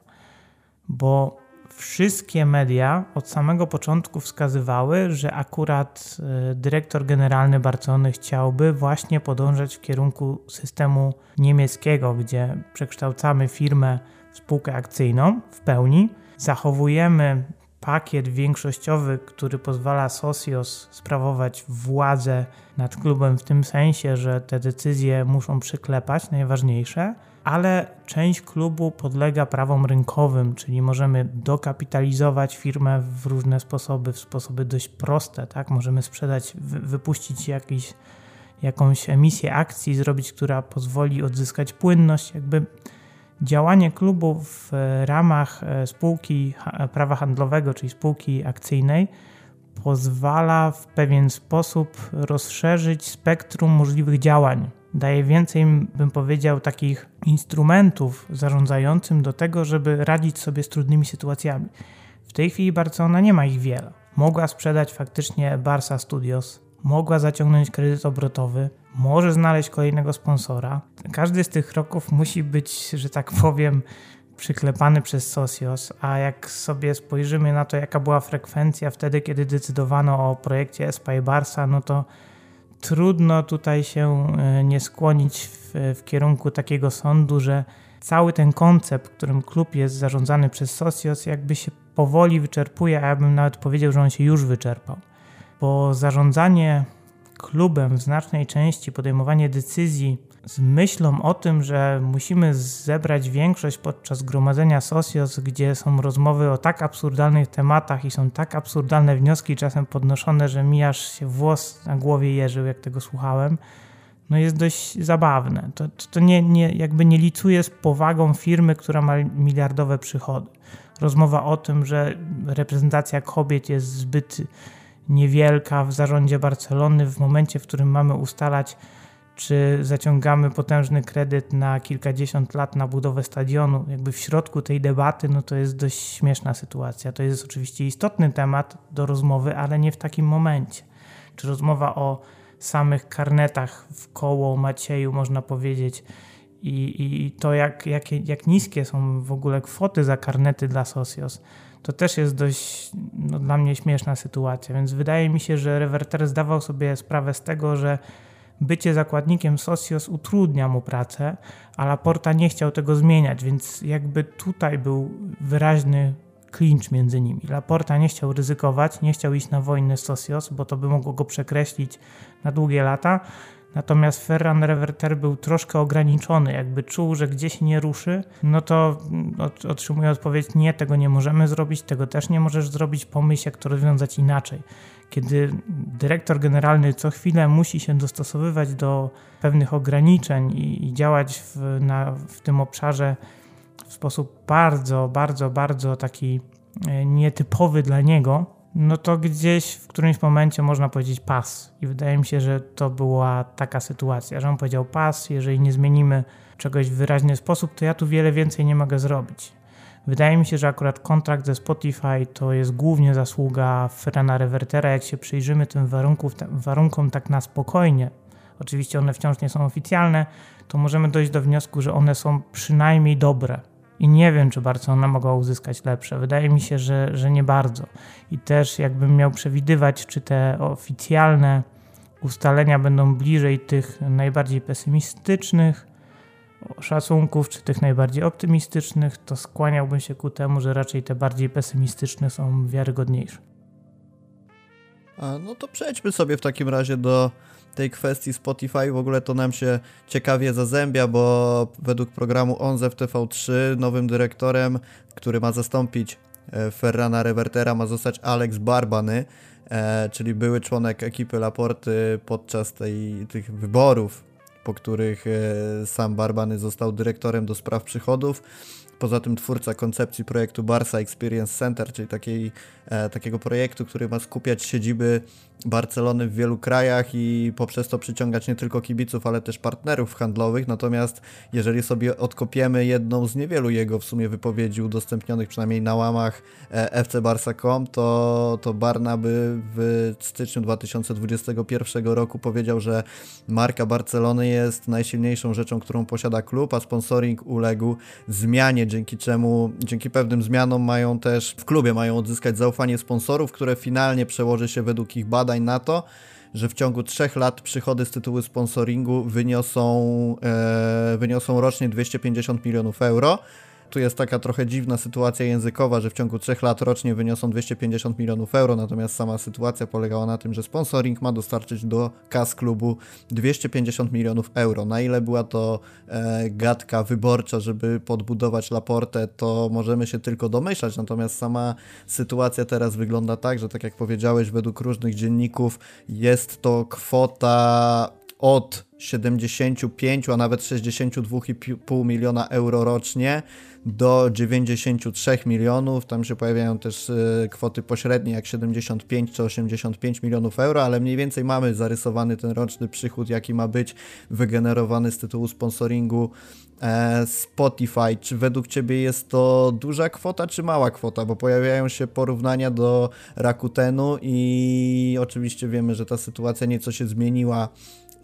Bo wszystkie media od samego początku wskazywały, że akurat e, dyrektor generalny Barcelony chciałby właśnie podążać w kierunku systemu niemieckiego, gdzie przekształcamy firmę w spółkę akcyjną w pełni. Zachowujemy pakiet większościowy, który pozwala Socios sprawować władzę nad klubem w tym sensie, że te decyzje muszą przyklepać, najważniejsze, ale część klubu podlega prawom rynkowym, czyli możemy dokapitalizować firmę w różne sposoby, w sposoby dość proste, tak? Możemy sprzedać, wypuścić jakiś, jakąś emisję akcji, zrobić, która pozwoli odzyskać płynność, jakby Działanie klubu w ramach e, spółki prawa handlowego, czyli spółki akcyjnej, pozwala w pewien sposób rozszerzyć spektrum możliwych działań. Daje więcej, bym powiedział, takich instrumentów zarządzającym do tego, żeby radzić sobie z trudnymi sytuacjami. W tej chwili Barcelona nie ma ich wiele. Mogła sprzedać faktycznie Barca Studios, mogła zaciągnąć kredyt obrotowy, może znaleźć kolejnego sponsora. Każdy z tych kroków musi być, że tak powiem, przyklepany przez Socios, a jak sobie spojrzymy na to, jaka była frekwencja wtedy, kiedy decydowano o projekcie Espa Barsa, no to trudno tutaj się e, nie skłonić w, w kierunku takiego sądu, że cały ten koncept, którym klub jest zarządzany przez Socios, jakby się powoli wyczerpuje, a ja bym nawet powiedział, że on się już wyczerpał. Bo zarządzanie klubem w znacznej części, podejmowanie decyzji z myślą o tym, że musimy zebrać większość podczas gromadzenia Socios, gdzie są rozmowy o tak absurdalnych tematach i są tak absurdalne wnioski czasem podnoszone, że mijasz się włos na głowie jeżył, jak tego słuchałem, no jest dość zabawne. To, to nie, nie, jakby nie licuje z powagą firmy, która ma miliardowe przychody. Rozmowa o tym, że reprezentacja kobiet jest zbyt niewielka w zarządzie Barcelony w momencie, w którym mamy ustalać, czy zaciągamy potężny kredyt na kilkadziesiąt lat na budowę stadionu, jakby w środku tej debaty, no to jest dość śmieszna sytuacja. To jest oczywiście istotny temat do rozmowy, ale nie w takim momencie. Czy rozmowa o samych karnetach w koło Macieju, można powiedzieć, i, i to, jak, jak, jak niskie są w ogóle kwoty za karnety dla Socios, to też jest dość no, dla mnie śmieszna sytuacja. Więc wydaje mi się, że Reverter zdawał sobie sprawę z tego, że bycie zakładnikiem Socios utrudnia mu pracę, a Laporta nie chciał tego zmieniać, więc jakby tutaj był wyraźny klincz między nimi. Laporta nie chciał ryzykować, nie chciał iść na wojnę z Socios, bo to by mogło go przekreślić na długie lata. Natomiast Ferran Reverter był troszkę ograniczony, jakby czuł, że gdzieś nie ruszy, no to otrzymuje odpowiedź: Nie, tego nie możemy zrobić, tego też nie możesz zrobić, pomyśl, jak to rozwiązać inaczej. Kiedy dyrektor generalny co chwilę musi się dostosowywać do pewnych ograniczeń i, i działać w, na, w tym obszarze w sposób bardzo, bardzo, bardzo taki e, nietypowy dla niego, no to gdzieś w którymś momencie można powiedzieć pas. I wydaje mi się, że to była taka sytuacja, że on powiedział pas, jeżeli nie zmienimy czegoś w wyraźny sposób, to ja tu wiele więcej nie mogę zrobić. Wydaje mi się, że akurat kontrakt ze Spotify to jest głównie zasługa Ferrana Revertera. Jak się przyjrzymy tym warunków, warunkom tak na spokojnie, oczywiście one wciąż nie są oficjalne, to możemy dojść do wniosku, że one są przynajmniej dobre i nie wiem, czy Barcelona mogła uzyskać lepsze. Wydaje mi się, że, że nie bardzo. I też jakbym miał przewidywać, czy te oficjalne ustalenia będą bliżej tych najbardziej pesymistycznych szacunków, czy tych najbardziej optymistycznych, to skłaniałbym się ku temu, że raczej te bardziej pesymistyczne są wiarygodniejsze. A, no to przejdźmy sobie w takim razie do tej kwestii Spotify w ogóle to nam się ciekawie zazębia, bo według programu Onze w TV3 nowym dyrektorem, który ma zastąpić e, Ferrana Revertera ma zostać Alex Barbany, e, czyli były członek ekipy Laporty podczas tej, tych wyborów, po których e, sam Barbany został dyrektorem do spraw przychodów. Poza tym twórca koncepcji projektu Barca Experience Center, czyli takiej, e, takiego projektu, który ma skupiać siedziby Barcelony w wielu krajach i poprzez to przyciągać nie tylko kibiców, ale też partnerów handlowych. Natomiast jeżeli sobie odkopiemy jedną z niewielu jego w sumie wypowiedzi udostępnionych przynajmniej na łamach e, FC Barca.com, to, to Barnaby w styczniu 2021 roku powiedział, że marka Barcelony jest najsilniejszą rzeczą, którą posiada klub, a sponsoring uległ zmianie, dzięki czemu, dzięki pewnym zmianom mają też w klubie mają odzyskać zaufanie sponsorów, które finalnie przełoży się według ich badań na to, że w ciągu 3 lat przychody z tytułu sponsoringu wyniosą, e, wyniosą rocznie 250 milionów euro tu jest taka trochę dziwna sytuacja językowa, że w ciągu 3 lat rocznie wyniosą 250 milionów euro, natomiast sama sytuacja polegała na tym, że sponsoring ma dostarczyć do kas klubu 250 milionów euro. Na ile była to e, gadka wyborcza, żeby podbudować Laportę, to możemy się tylko domyślać, natomiast sama sytuacja teraz wygląda tak, że tak jak powiedziałeś, według różnych dzienników jest to kwota od 75, a nawet 62,5 miliona euro rocznie do 93 milionów. Tam się pojawiają też e, kwoty pośrednie jak 75 czy 85 milionów euro, ale mniej więcej mamy zarysowany ten roczny przychód, jaki ma być wygenerowany z tytułu sponsoringu e, Spotify. Czy według Ciebie jest to duża kwota, czy mała kwota? Bo pojawiają się porównania do Rakutenu i oczywiście wiemy, że ta sytuacja nieco się zmieniła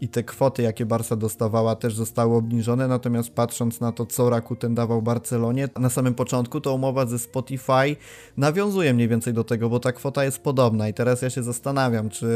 i te kwoty, jakie Barca dostawała, też zostały obniżone. Natomiast patrząc na to, co Rakuten dawał Barcelonie, na samym początku to umowa ze Spotify nawiązuje mniej więcej do tego, bo ta kwota jest podobna. I teraz ja się zastanawiam, czy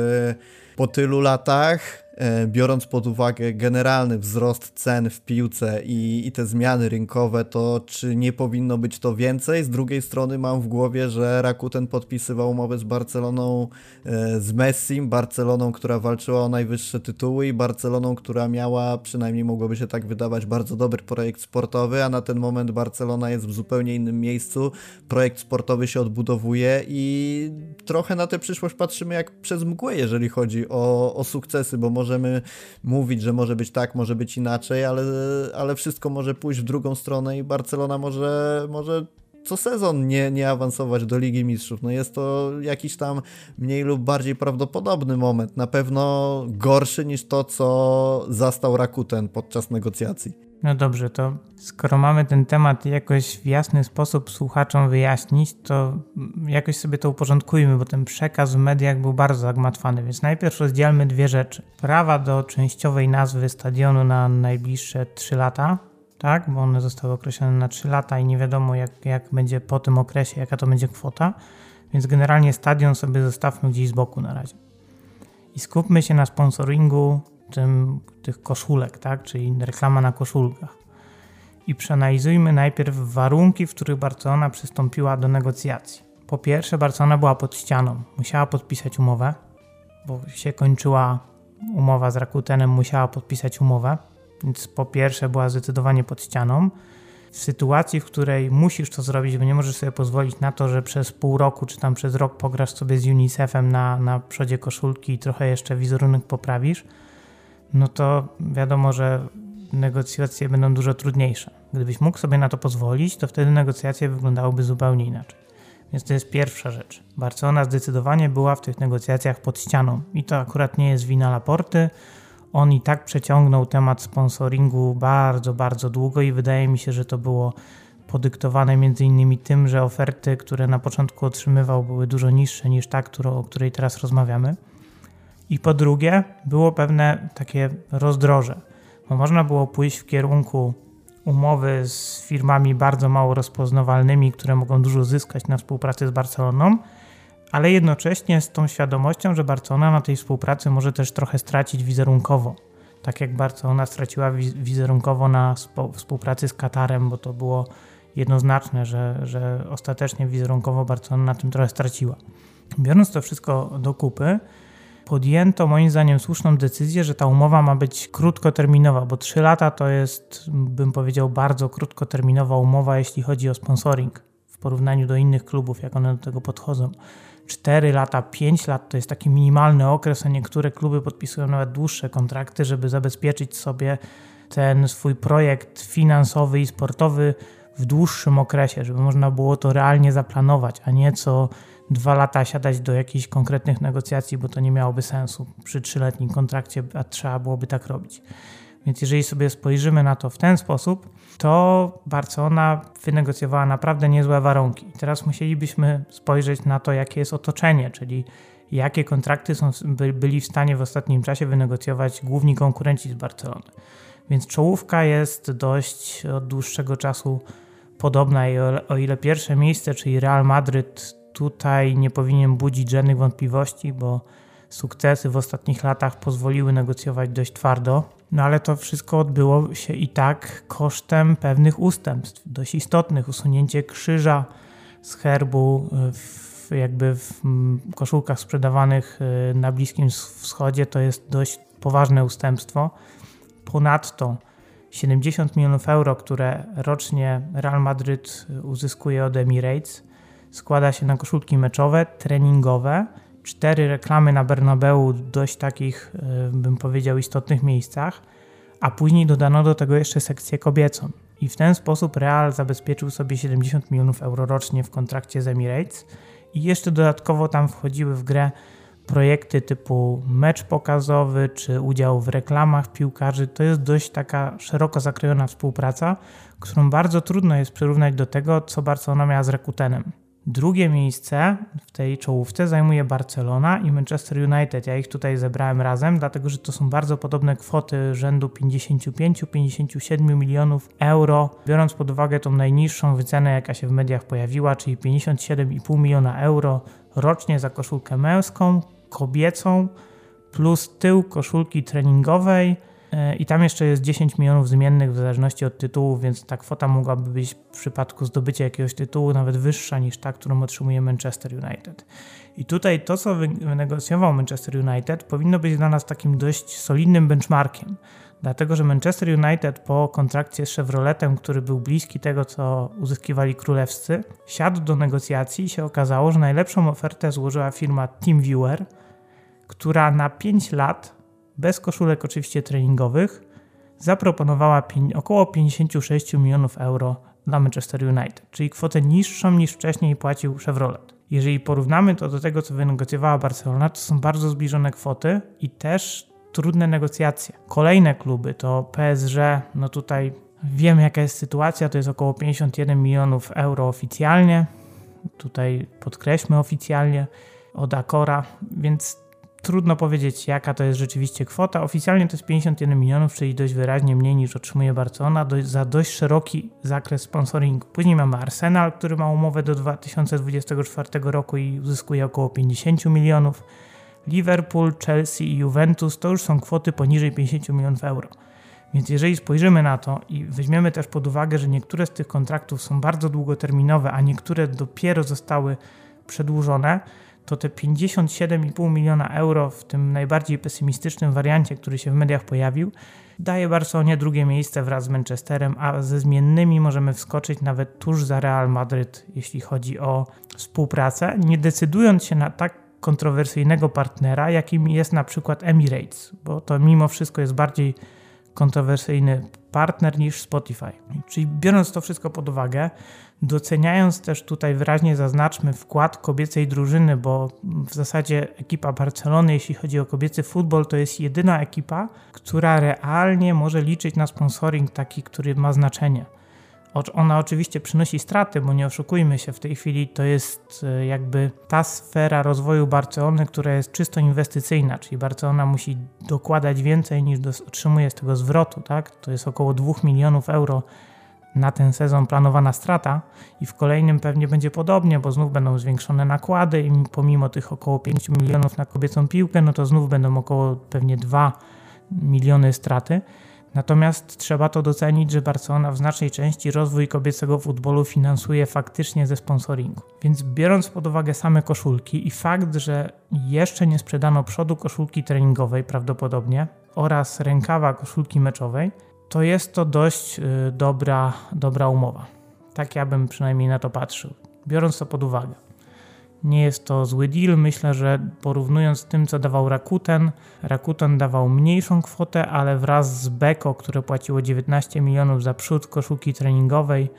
po tylu latach biorąc pod uwagę generalny wzrost cen w piłce i, i, te zmiany rynkowe, to czy nie powinno być to więcej? Z drugiej strony mam w głowie, że Rakuten podpisywał umowę z Barceloną, e, z Messim, Barceloną, która walczyła o najwyższe tytuły i Barceloną, która miała, przynajmniej mogłoby się tak wydawać, bardzo dobry projekt sportowy, a na ten moment Barcelona jest w zupełnie innym miejscu. Projekt sportowy się odbudowuje i trochę na tę przyszłość patrzymy jak przez mgłę, jeżeli chodzi o, o sukcesy, bo może możemy mówić, że może być tak, może być inaczej, ale, ale wszystko może pójść w drugą stronę i Barcelona może, może co sezon nie, nie awansować do Ligi Mistrzów. No jest to jakiś tam mniej lub bardziej prawdopodobny moment. Na pewno gorszy niż to, co zastał Rakuten podczas negocjacji. No dobrze, to skoro mamy ten temat jakoś w jasny sposób słuchaczom wyjaśnić, to jakoś sobie to uporządkujmy, bo ten przekaz w mediach był bardzo zagmatwany, więc najpierw rozdzielmy dwie rzeczy. Prawa do częściowej nazwy stadionu na najbliższe 3 lata tak? bo one zostały określone na 3 lata i nie wiadomo jak, jak będzie po tym okresie, jaka to będzie kwota. Więc generalnie stadion sobie zostawmy gdzieś z boku na razie. I skupmy się na sponsoringu tym, tych koszulek, tak? czyli reklama na koszulkach. I przeanalizujmy najpierw warunki, w których Barcelona przystąpiła do negocjacji. Po pierwsze, Barcelona była pod ścianą. Musiała podpisać umowę, bo się kończyła umowa z Rakutenem, musiała podpisać umowę. Więc po pierwsze była zdecydowanie pod ścianą. W sytuacji, w której musisz to zrobić, bo nie możesz sobie pozwolić na to, że przez pół roku czy tam przez rok pograsz sobie z UNICEF-em na, na przodzie koszulki i trochę jeszcze wizerunek poprawisz, no to wiadomo, że negocjacje będą dużo trudniejsze. Gdybyś mógł sobie na to pozwolić, to wtedy negocjacje wyglądałyby zupełnie inaczej. Więc to jest pierwsza rzecz. Barcelona zdecydowanie była w tych negocjacjach pod ścianą i to akurat nie jest wina Laporty. On i tak przeciągnął temat sponsoringu bardzo, bardzo długo i wydaje mi się, że to było podyktowane między innymi tym, że oferty, które na początku otrzymywał, były dużo niższe niż ta, którą, o której teraz rozmawiamy. I po drugie, było pewne takie rozdroże, bo można było pójść w kierunku umowy z firmami bardzo mało rozpoznawalnymi, które mogą dużo zyskać na współpracy z Barceloną, ale jednocześnie z tą świadomością, że Barcelona na tej współpracy może też trochę stracić wizerunkowo. Tak jak Barcelona straciła wizerunkowo na współpracy z Katarem, bo to było jednoznaczne, że, że ostatecznie wizerunkowo Barcelona na tym trochę straciła. Biorąc to wszystko do kupy, podjęto moim zdaniem słuszną decyzję, że ta umowa ma być krótkoterminowa, bo 3 lata to jest, bym powiedział, bardzo krótkoterminowa umowa, jeśli chodzi o sponsoring w porównaniu do innych klubów, jak one do tego podchodzą. 4 lata, 5 lat to jest taki minimalny okres, a niektóre kluby podpisują nawet dłuższe kontrakty, żeby zabezpieczyć sobie ten swój projekt finansowy i sportowy w dłuższym okresie, żeby można było to realnie zaplanować, a nie co dwa lata siadać do jakichś konkretnych negocjacji, bo to nie miałoby sensu przy trzyletnim kontrakcie, a trzeba byłoby tak robić. Więc jeżeli sobie spojrzymy na to w ten sposób, to Barcelona wynegocjowała naprawdę niezłe warunki. Teraz musielibyśmy spojrzeć na to, jakie jest otoczenie, czyli jakie kontrakty są, by, byli w stanie w ostatnim czasie wynegocjować główni konkurenci z Barcelony. Więc czołówka jest dość od dłuższego czasu podobna i o, o ile pierwsze miejsce, czyli Real Madryd, tutaj nie powinien budzić żadnych wątpliwości, bo sukcesy w ostatnich latach pozwoliły negocjować dość twardo, no ale to wszystko odbyło się i tak kosztem pewnych ustępstw, dość istotnych. Usunięcie krzyża z herbu w, jakby w koszulkach sprzedawanych y, na Bliskim Wschodzie to jest dość poważne ustępstwo. Ponadto 70 milionów euro, które rocznie Real Madryt uzyskuje od Emirates, składa się na koszulki meczowe, treningowe, cztery reklamy na Bernabeu, dość takich, e, bym powiedział, istotnych miejscach, a później dodano do tego jeszcze sekcję kobiecą. I w ten sposób Real zabezpieczył sobie 70 milionów euro rocznie w kontrakcie z Emirates i jeszcze dodatkowo tam wchodziły w grę projekty typu mecz pokazowy czy udział w reklamach piłkarzy. To jest dość taka szeroko zakrojona współpraca, którą bardzo trudno jest przyrównać do tego, co Barcelona miała z Rakutenem. Drugie miejsce w tej czołówce zajmuje Barcelona i Manchester United. Ja ich tutaj zebrałem razem, dlatego że to są bardzo podobne kwoty rzędu 55-57 milionów euro, biorąc pod uwagę tą najniższą wycenę, jaka się w mediach pojawiła, czyli 57,5 miliona euro rocznie za koszulkę męską, kobiecą, plus tył koszulki treningowej I tam jeszcze jest 10 milionów zmiennych w zależności od tytułu, więc ta kwota mogłaby być w przypadku zdobycia jakiegoś tytułu nawet wyższa niż ta, którą otrzymuje Manchester United. I tutaj to, co wynegocjował Manchester United, powinno być dla nas takim dość solidnym benchmarkiem. Dlatego, że Manchester United po kontrakcie z Chevroletem, który był bliski tego, co uzyskiwali królewscy, siadł do negocjacji i się okazało, że najlepszą ofertę złożyła firma TeamViewer, która na 5 lat bez koszulek oczywiście treningowych, zaproponowała około 56 milionów euro dla Manchester United, czyli kwotę niższą niż wcześniej płacił Chevrolet. Jeżeli porównamy to do tego, co wynegocjowała Barcelona, to są bardzo zbliżone kwoty i też trudne negocjacje. Kolejne kluby to PSG, no tutaj wiemy jaka jest sytuacja, to jest około 51 milionów euro oficjalnie, tutaj podkreślmy oficjalnie od Akora, więc Trudno powiedzieć, jaka to jest rzeczywiście kwota. Oficjalnie to jest 51 milionów, czyli dość wyraźnie mniej niż otrzymuje Barcelona do, za dość szeroki zakres sponsoringu. Później mamy Arsenal, który ma umowę do 2024 roku i uzyskuje około 50 milionów. Liverpool, Chelsea i Juventus to już są kwoty poniżej 50 milionów euro. Więc jeżeli spojrzymy na to i weźmiemy też pod uwagę, że niektóre z tych kontraktów są bardzo długoterminowe, a niektóre dopiero zostały przedłużone, to te 57,5 miliona euro w tym najbardziej pesymistycznym wariancie, który się w mediach pojawił, daje Barcelonie drugie miejsce wraz z Manchesterem, a ze zmiennymi możemy wskoczyć nawet tuż za Real Madryt, jeśli chodzi o współpracę, nie decydując się na tak kontrowersyjnego partnera, jakim jest na przykład Emirates, bo to mimo wszystko jest bardziej kontrowersyjny partner niż Spotify. Czyli biorąc to wszystko pod uwagę, doceniając też tutaj wyraźnie zaznaczmy wkład kobiecej drużyny, bo w zasadzie ekipa Barcelony, jeśli chodzi o kobiecy futbol, to jest jedyna ekipa, która realnie może liczyć na sponsoring taki, który ma znaczenie. Ona oczywiście przynosi straty, bo nie oszukujmy się, w tej chwili to jest e, jakby ta sfera rozwoju Barcelony, która jest czysto inwestycyjna, czyli Barcelona musi dokładać więcej niż otrzymuje z tego zwrotu, tak? To jest około 2 milionów euro na ten sezon planowana strata i w kolejnym pewnie będzie podobnie, bo znów będą zwiększone nakłady i pomimo tych około 5 milionów na kobiecą piłkę, no to znów będą około pewnie 2 miliony straty. Natomiast trzeba to docenić, że Barcelona w znacznej części rozwój kobiecego futbolu finansuje faktycznie ze sponsoringu. Więc biorąc pod uwagę same koszulki i fakt, że jeszcze nie sprzedano przodu koszulki treningowej prawdopodobnie oraz rękawa koszulki meczowej, to jest to dość y, dobra, dobra umowa. Tak ja bym przynajmniej na to patrzył, biorąc to pod uwagę. Nie jest to zły deal. Myślę, że porównując z tym, co dawał Rakuten, Rakuten dawał mniejszą kwotę, ale wraz z Beko, które płaciło 19 milionów za przód koszulki treningowej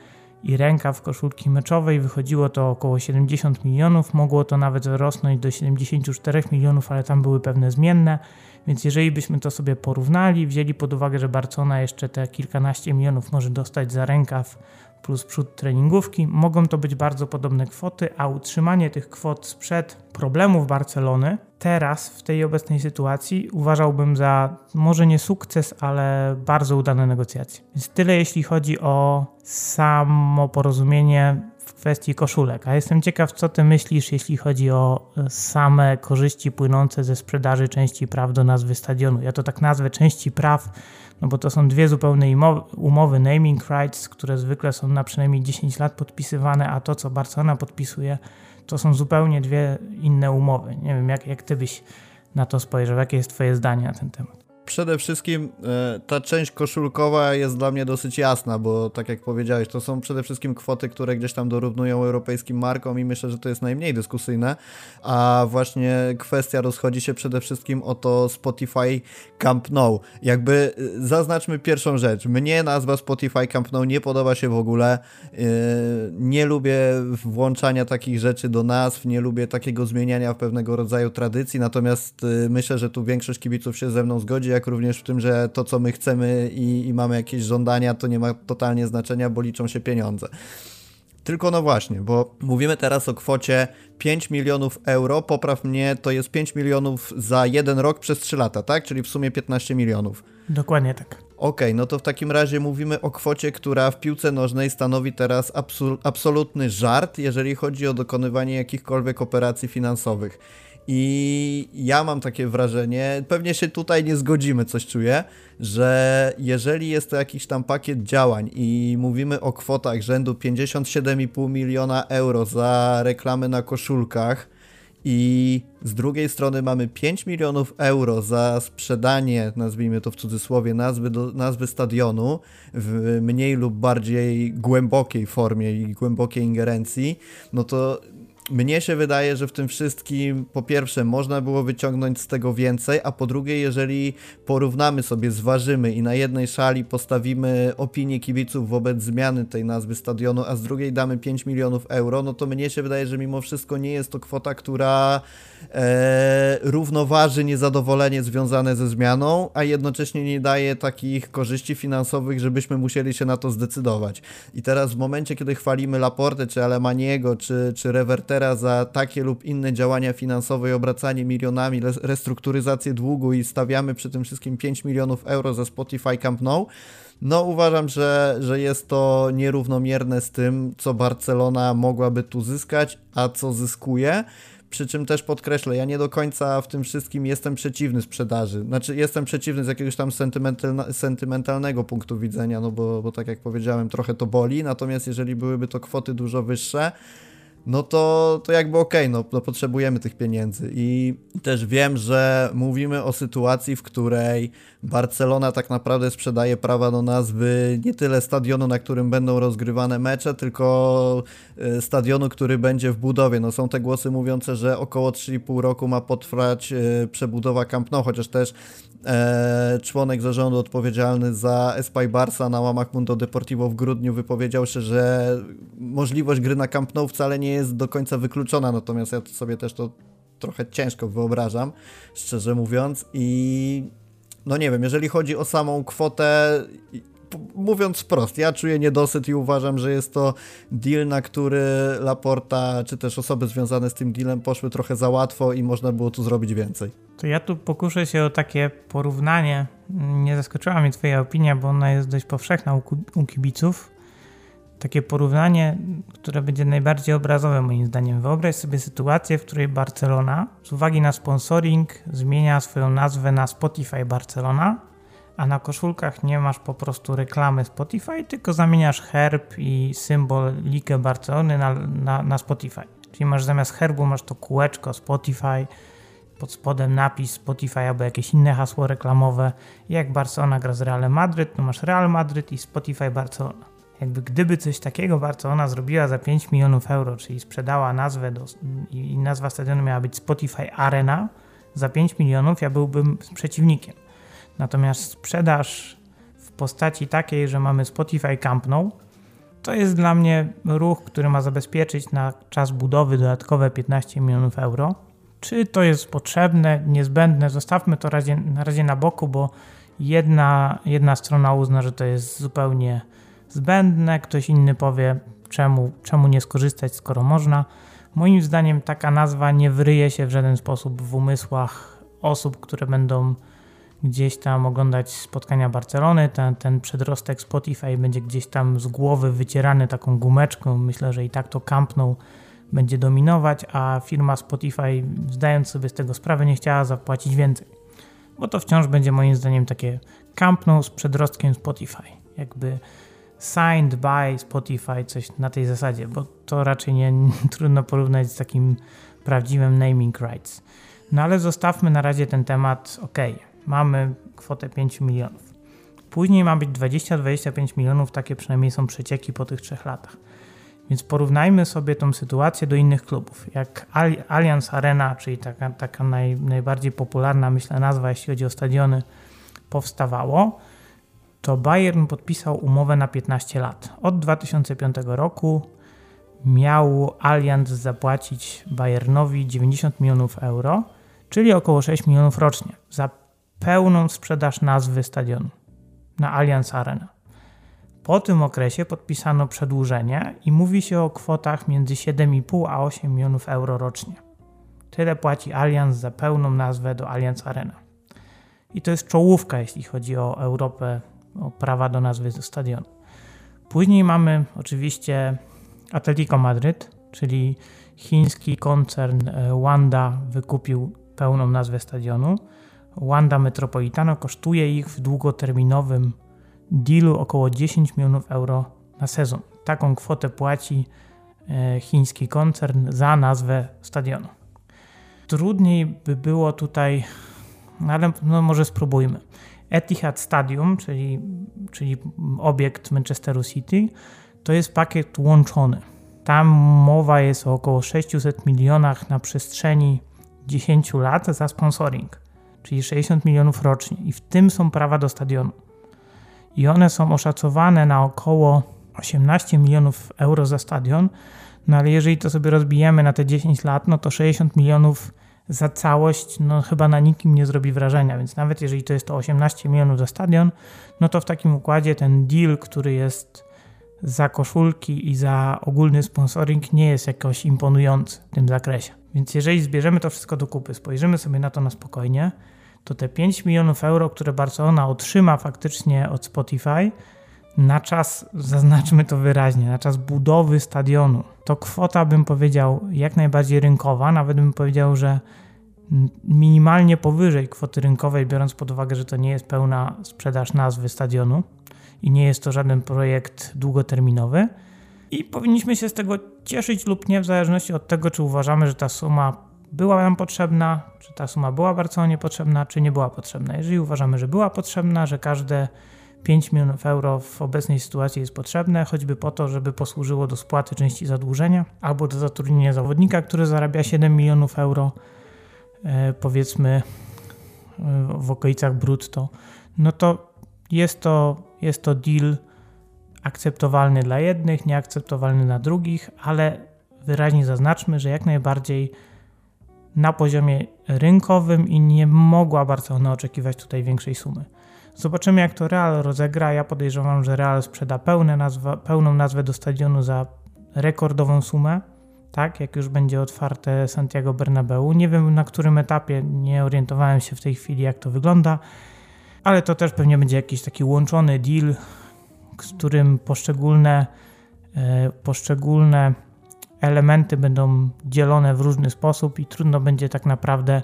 i rękaw koszulki meczowej, wychodziło to około 70 milionów. Mogło to nawet rosnąć do 74 milionów, ale tam były pewne zmienne. Więc jeżeli byśmy to sobie porównali, wzięli pod uwagę, że Barcona jeszcze te kilkanaście milionów może dostać za rękaw plus przód treningówki, mogą to być bardzo podobne kwoty, a utrzymanie tych kwot sprzed problemów Barcelony teraz w tej obecnej sytuacji uważałbym za może nie sukces, ale bardzo udane negocjacje. Więc tyle jeśli chodzi o samo porozumienie kwestii koszulek. A jestem ciekaw, co ty myślisz, jeśli chodzi o same korzyści płynące ze sprzedaży części praw do nazwy stadionu. Ja to tak nazwę części praw no bo to są dwie zupełne umowy, naming rights, które zwykle są na przynajmniej 10 lat podpisywane, a to, co Barcelona podpisuje, to są zupełnie dwie inne umowy. Nie wiem, jak, jak ty byś na to spojrzał, jakie jest twoje zdanie na ten temat? Przede wszystkim e, ta część koszulkowa jest dla mnie dosyć jasna, bo tak jak powiedziałeś, to są przede wszystkim kwoty, które gdzieś tam dorównują europejskim markom i myślę, że to jest najmniej dyskusyjne, a właśnie kwestia rozchodzi się przede wszystkim o to Spotify Camp Nou. Jakby e, zaznaczmy pierwszą rzecz. Mnie nazwa Spotify Camp Nou nie podoba się w ogóle. E, nie lubię włączania takich rzeczy do nazw, nie lubię takiego zmieniania pewnego rodzaju tradycji, natomiast myślę, że tu większość kibiców się ze mną zgodzi, jak również w tym, że to, co my chcemy i, i mamy jakieś żądania, to nie ma totalnie znaczenia, bo liczą się pieniądze. Tylko no właśnie, bo mówimy teraz o kwocie 5 milionów euro, popraw mnie, to jest 5 milionów za jeden rok przez 3 lata, tak? Czyli w sumie 15 milionów. Dokładnie tak. Okej, okay, no to w takim razie mówimy o kwocie, która w piłce nożnej stanowi teraz absolutny żart, jeżeli chodzi o dokonywanie jakichkolwiek operacji finansowych. I ja mam takie wrażenie, pewnie się tutaj nie zgodzimy, coś czuję, że jeżeli jest to jakiś tam pakiet działań i mówimy o kwotach rzędu 57,5 miliona euro za reklamy na koszulkach i z drugiej strony mamy 5 milionów euro za sprzedanie, nazwijmy to w cudzysłowie, nazwy, do, nazwy stadionu w mniej lub bardziej głębokiej formie i głębokiej ingerencji, no to mnie się wydaje, że w tym wszystkim po pierwsze można było wyciągnąć z tego więcej, a po drugie, jeżeli porównamy sobie, zważymy i na jednej szali postawimy opinię kibiców wobec zmiany tej nazwy stadionu, a z drugiej damy 5 milionów euro, no to mnie się wydaje, że mimo wszystko nie jest to kwota, która e, równoważy niezadowolenie związane ze zmianą, a jednocześnie nie daje takich korzyści finansowych, żebyśmy musieli się na to zdecydować. I teraz w momencie, kiedy chwalimy Laporte, czy Alemaniego, czy, czy Reverte, Twittera za takie lub inne działania finansowe i obracanie milionami, restrukturyzację długu i stawiamy przy tym wszystkim 5 milionów euro za Spotify Camp Nou, no uważam, że, że jest to nierównomierne z tym, co Barcelona mogłaby tu zyskać, a co zyskuje. Przy czym też podkreślę, ja nie do końca w tym wszystkim jestem przeciwny sprzedaży. Znaczy, jestem przeciwny z jakiegoś tam sentymentalnego punktu widzenia, no bo, bo tak jak powiedziałem, trochę to boli. Natomiast jeżeli byłyby to kwoty dużo wyższe, no to, to jakby okej, okay, no, no potrzebujemy tych pieniędzy. I też wiem, że mówimy o sytuacji, w której Barcelona tak naprawdę sprzedaje prawa do nazwy nie tyle stadionu, na którym będą rozgrywane mecze, tylko e, stadionu, który będzie w budowie. No są te głosy mówiące, że około 3,5 roku ma potrwać e, przebudowa Camp Nou, chociaż też e, członek zarządu odpowiedzialny za Espai Barca na łamach Mundo Deportivo w grudniu wypowiedział się, że możliwość gry na Camp Nou wcale nie jest do końca wykluczona, natomiast ja sobie też to trochę ciężko wyobrażam, szczerze mówiąc i no nie wiem, jeżeli chodzi o samą kwotę, mówiąc wprost, ja czuję niedosyt i uważam, że jest to deal, na który Laporta, czy też osoby związane z tym dealem poszły trochę za łatwo i można było tu zrobić więcej. To ja tu pokuszę się o takie porównanie. Nie zaskoczyła mnie twoja opinia, bo ona jest dość powszechna u, u kibiców takie porównanie, które będzie najbardziej obrazowe moim zdaniem. Wyobraź sobie sytuację, w której Barcelona z uwagi na sponsoring zmienia swoją nazwę na Spotify Barcelona, a na koszulkach nie masz po prostu reklamy Spotify, tylko zamieniasz herb i symbol Ligę Barcelony na, na, na Spotify. Czyli masz zamiast herbu masz to kółeczko Spotify, pod spodem napis Spotify albo jakieś inne hasło reklamowe. Jak Barcelona gra z Realem Madryt, to masz Real Madryt i Spotify Barcelona jakby gdyby coś takiego Barcelona zrobiła za 5 milionów euro, czyli sprzedała nazwę do, i nazwa stadionu miała być Spotify Arena za 5 milionów, ja byłbym przeciwnikiem. Natomiast sprzedaż w postaci takiej, że mamy Spotify Camp Nou, to jest dla mnie ruch, który ma zabezpieczyć na czas budowy dodatkowe 15 milionów euro. Czy to jest potrzebne, niezbędne? Zostawmy to razie, na razie na boku, bo jedna, jedna strona uzna, że to jest zupełnie zbędne, ktoś inny powie, czemu, czemu nie skorzystać, skoro można. Moim zdaniem taka nazwa nie wryje się w żaden sposób w umysłach osób, które będą gdzieś tam oglądać spotkania Barcelony. Ten, ten przedrostek Spotify będzie gdzieś tam z głowy wycierany taką gumeczką. Myślę, że i tak to Camp Nou będzie dominować, a firma Spotify, zdając sobie z tego sprawę, nie chciała zapłacić więcej. Bo to wciąż będzie moim zdaniem takie Camp Nou z przedrostkiem Spotify. Jakby signed by Spotify, coś na tej zasadzie, bo to raczej nie, trudno porównać z takim prawdziwym naming rights. No ale zostawmy na razie ten temat, ok, mamy kwotę 5 milionów. Później ma być 20-25 milionów, takie przynajmniej są przecieki po tych trzech latach. Więc porównajmy sobie tą sytuację do innych klubów. Jak Allianz Arena, czyli taka, taka naj, najbardziej popularna, myślę, nazwa, jeśli chodzi o stadiony, powstawało, to Bayern podpisał umowę na 15 lat. Od 2005 roku miał Allianz zapłacić Bayernowi 90 milionów euro, czyli około 6 milionów rocznie, za pełną sprzedaż nazwy stadionu na Allianz Arena. Po tym okresie podpisano przedłużenie i mówi się o kwotach między 7,5 a 8 milionów euro rocznie. Tyle płaci Allianz za pełną nazwę do Allianz Arena. I to jest czołówka, jeśli chodzi o Europę o prawa do nazwy stadionu. Później mamy oczywiście Atletico Madryt, czyli chiński koncern e, Wanda wykupił pełną nazwę stadionu. Wanda Metropolitano kosztuje ich w długoterminowym dealu około 10 milionów euro na sezon. Taką kwotę płaci e, chiński koncern za nazwę stadionu. Trudniej by było tutaj, ale no może spróbujmy. Etihad Stadium, czyli, czyli obiekt Manchesteru City, to jest pakiet łączony. Tam mowa jest o około 600 milionach na przestrzeni 10 lat za sponsoring, czyli 60 milionów rocznie, i w tym są prawa do stadionu. I one są oszacowane na około 18 milionów euro za stadion, no ale jeżeli to sobie rozbijemy na te 10 lat, no to 60 milionów za całość no, chyba na nikim nie zrobi wrażenia, więc nawet jeżeli to jest to 18 milionów za stadion, no to w takim układzie ten deal, który jest za koszulki i za ogólny sponsoring nie jest jakoś imponujący w tym zakresie. Więc jeżeli zbierzemy to wszystko do kupy, spojrzymy sobie na to na spokojnie, to te 5 milionów euro, które Barcelona otrzyma faktycznie od Spotify, na czas, zaznaczmy to wyraźnie, na czas budowy stadionu, to kwota bym powiedział jak najbardziej rynkowa, nawet bym powiedział, że minimalnie powyżej kwoty rynkowej, biorąc pod uwagę, że to nie jest pełna sprzedaż nazwy stadionu i nie jest to żaden projekt długoterminowy. I powinniśmy się z tego cieszyć lub nie, w zależności od tego, czy uważamy, że ta suma była nam potrzebna, czy ta suma była bardzo niepotrzebna, czy nie była potrzebna. Jeżeli uważamy, że była potrzebna, że każde 5 milionów euro w obecnej sytuacji jest potrzebne, choćby po to, żeby posłużyło do spłaty części zadłużenia albo do zatrudnienia zawodnika, który zarabia 7 milionów euro, e, powiedzmy e, w okolicach brutto, no to jest to, jest to deal akceptowalny dla jednych, nieakceptowalny dla drugich, ale wyraźnie zaznaczmy, że jak najbardziej na poziomie rynkowym i nie mogła Barcelona oczekiwać tutaj większej sumy. Zobaczymy, jak to Real rozegra. Ja podejrzewam, że Real sprzeda nazwa, pełną nazwę do stadionu za rekordową sumę, tak, jak już będzie otwarte Santiago Bernabeu. Nie wiem na którym etapie, nie orientowałem się w tej chwili, jak to wygląda, ale to też pewnie będzie jakiś taki łączony deal, z którym poszczególne, e, poszczególne elementy będą dzielone w różny sposób i trudno będzie tak naprawdę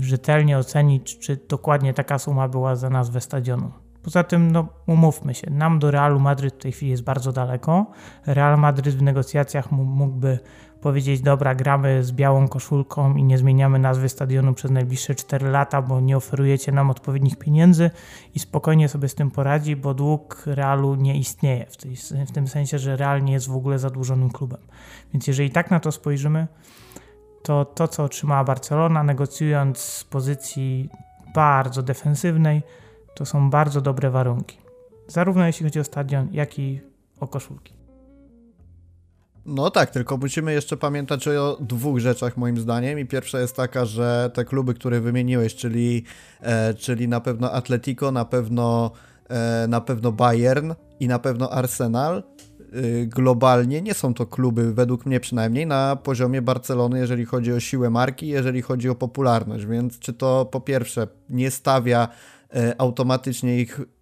rzetelnie ocenić, czy dokładnie taka suma była za nazwę stadionu. Poza tym, no, umówmy się, nam do Realu Madryt w tej chwili jest bardzo daleko. Real Madryt w negocjacjach mógłby powiedzieć: Dobra, gramy z białą koszulką i nie zmieniamy nazwy stadionu przez najbliższe 4 lata, bo nie oferujecie nam odpowiednich pieniędzy i spokojnie sobie z tym poradzi, bo dług Realu nie istnieje. W, tej, w tym sensie, że Real nie jest w ogóle zadłużonym klubem. Więc jeżeli tak na to spojrzymy, to to, co otrzymała Barcelona, negocjując z pozycji bardzo defensywnej, to są bardzo dobre warunki. Zarówno jeśli chodzi o stadion, jak i o koszulki. No tak, tylko musimy jeszcze pamiętać o dwóch rzeczach moim zdaniem i pierwsza jest taka, że te kluby, które wymieniłeś, czyli, e, czyli na pewno Atletico, na pewno, e, na pewno Bayern i na pewno Arsenal, globalnie nie są to kluby, według mnie przynajmniej, na poziomie Barcelony, jeżeli chodzi o siłę marki, jeżeli chodzi o popularność. Więc czy to po pierwsze nie stawia y, automatycznie ich Y,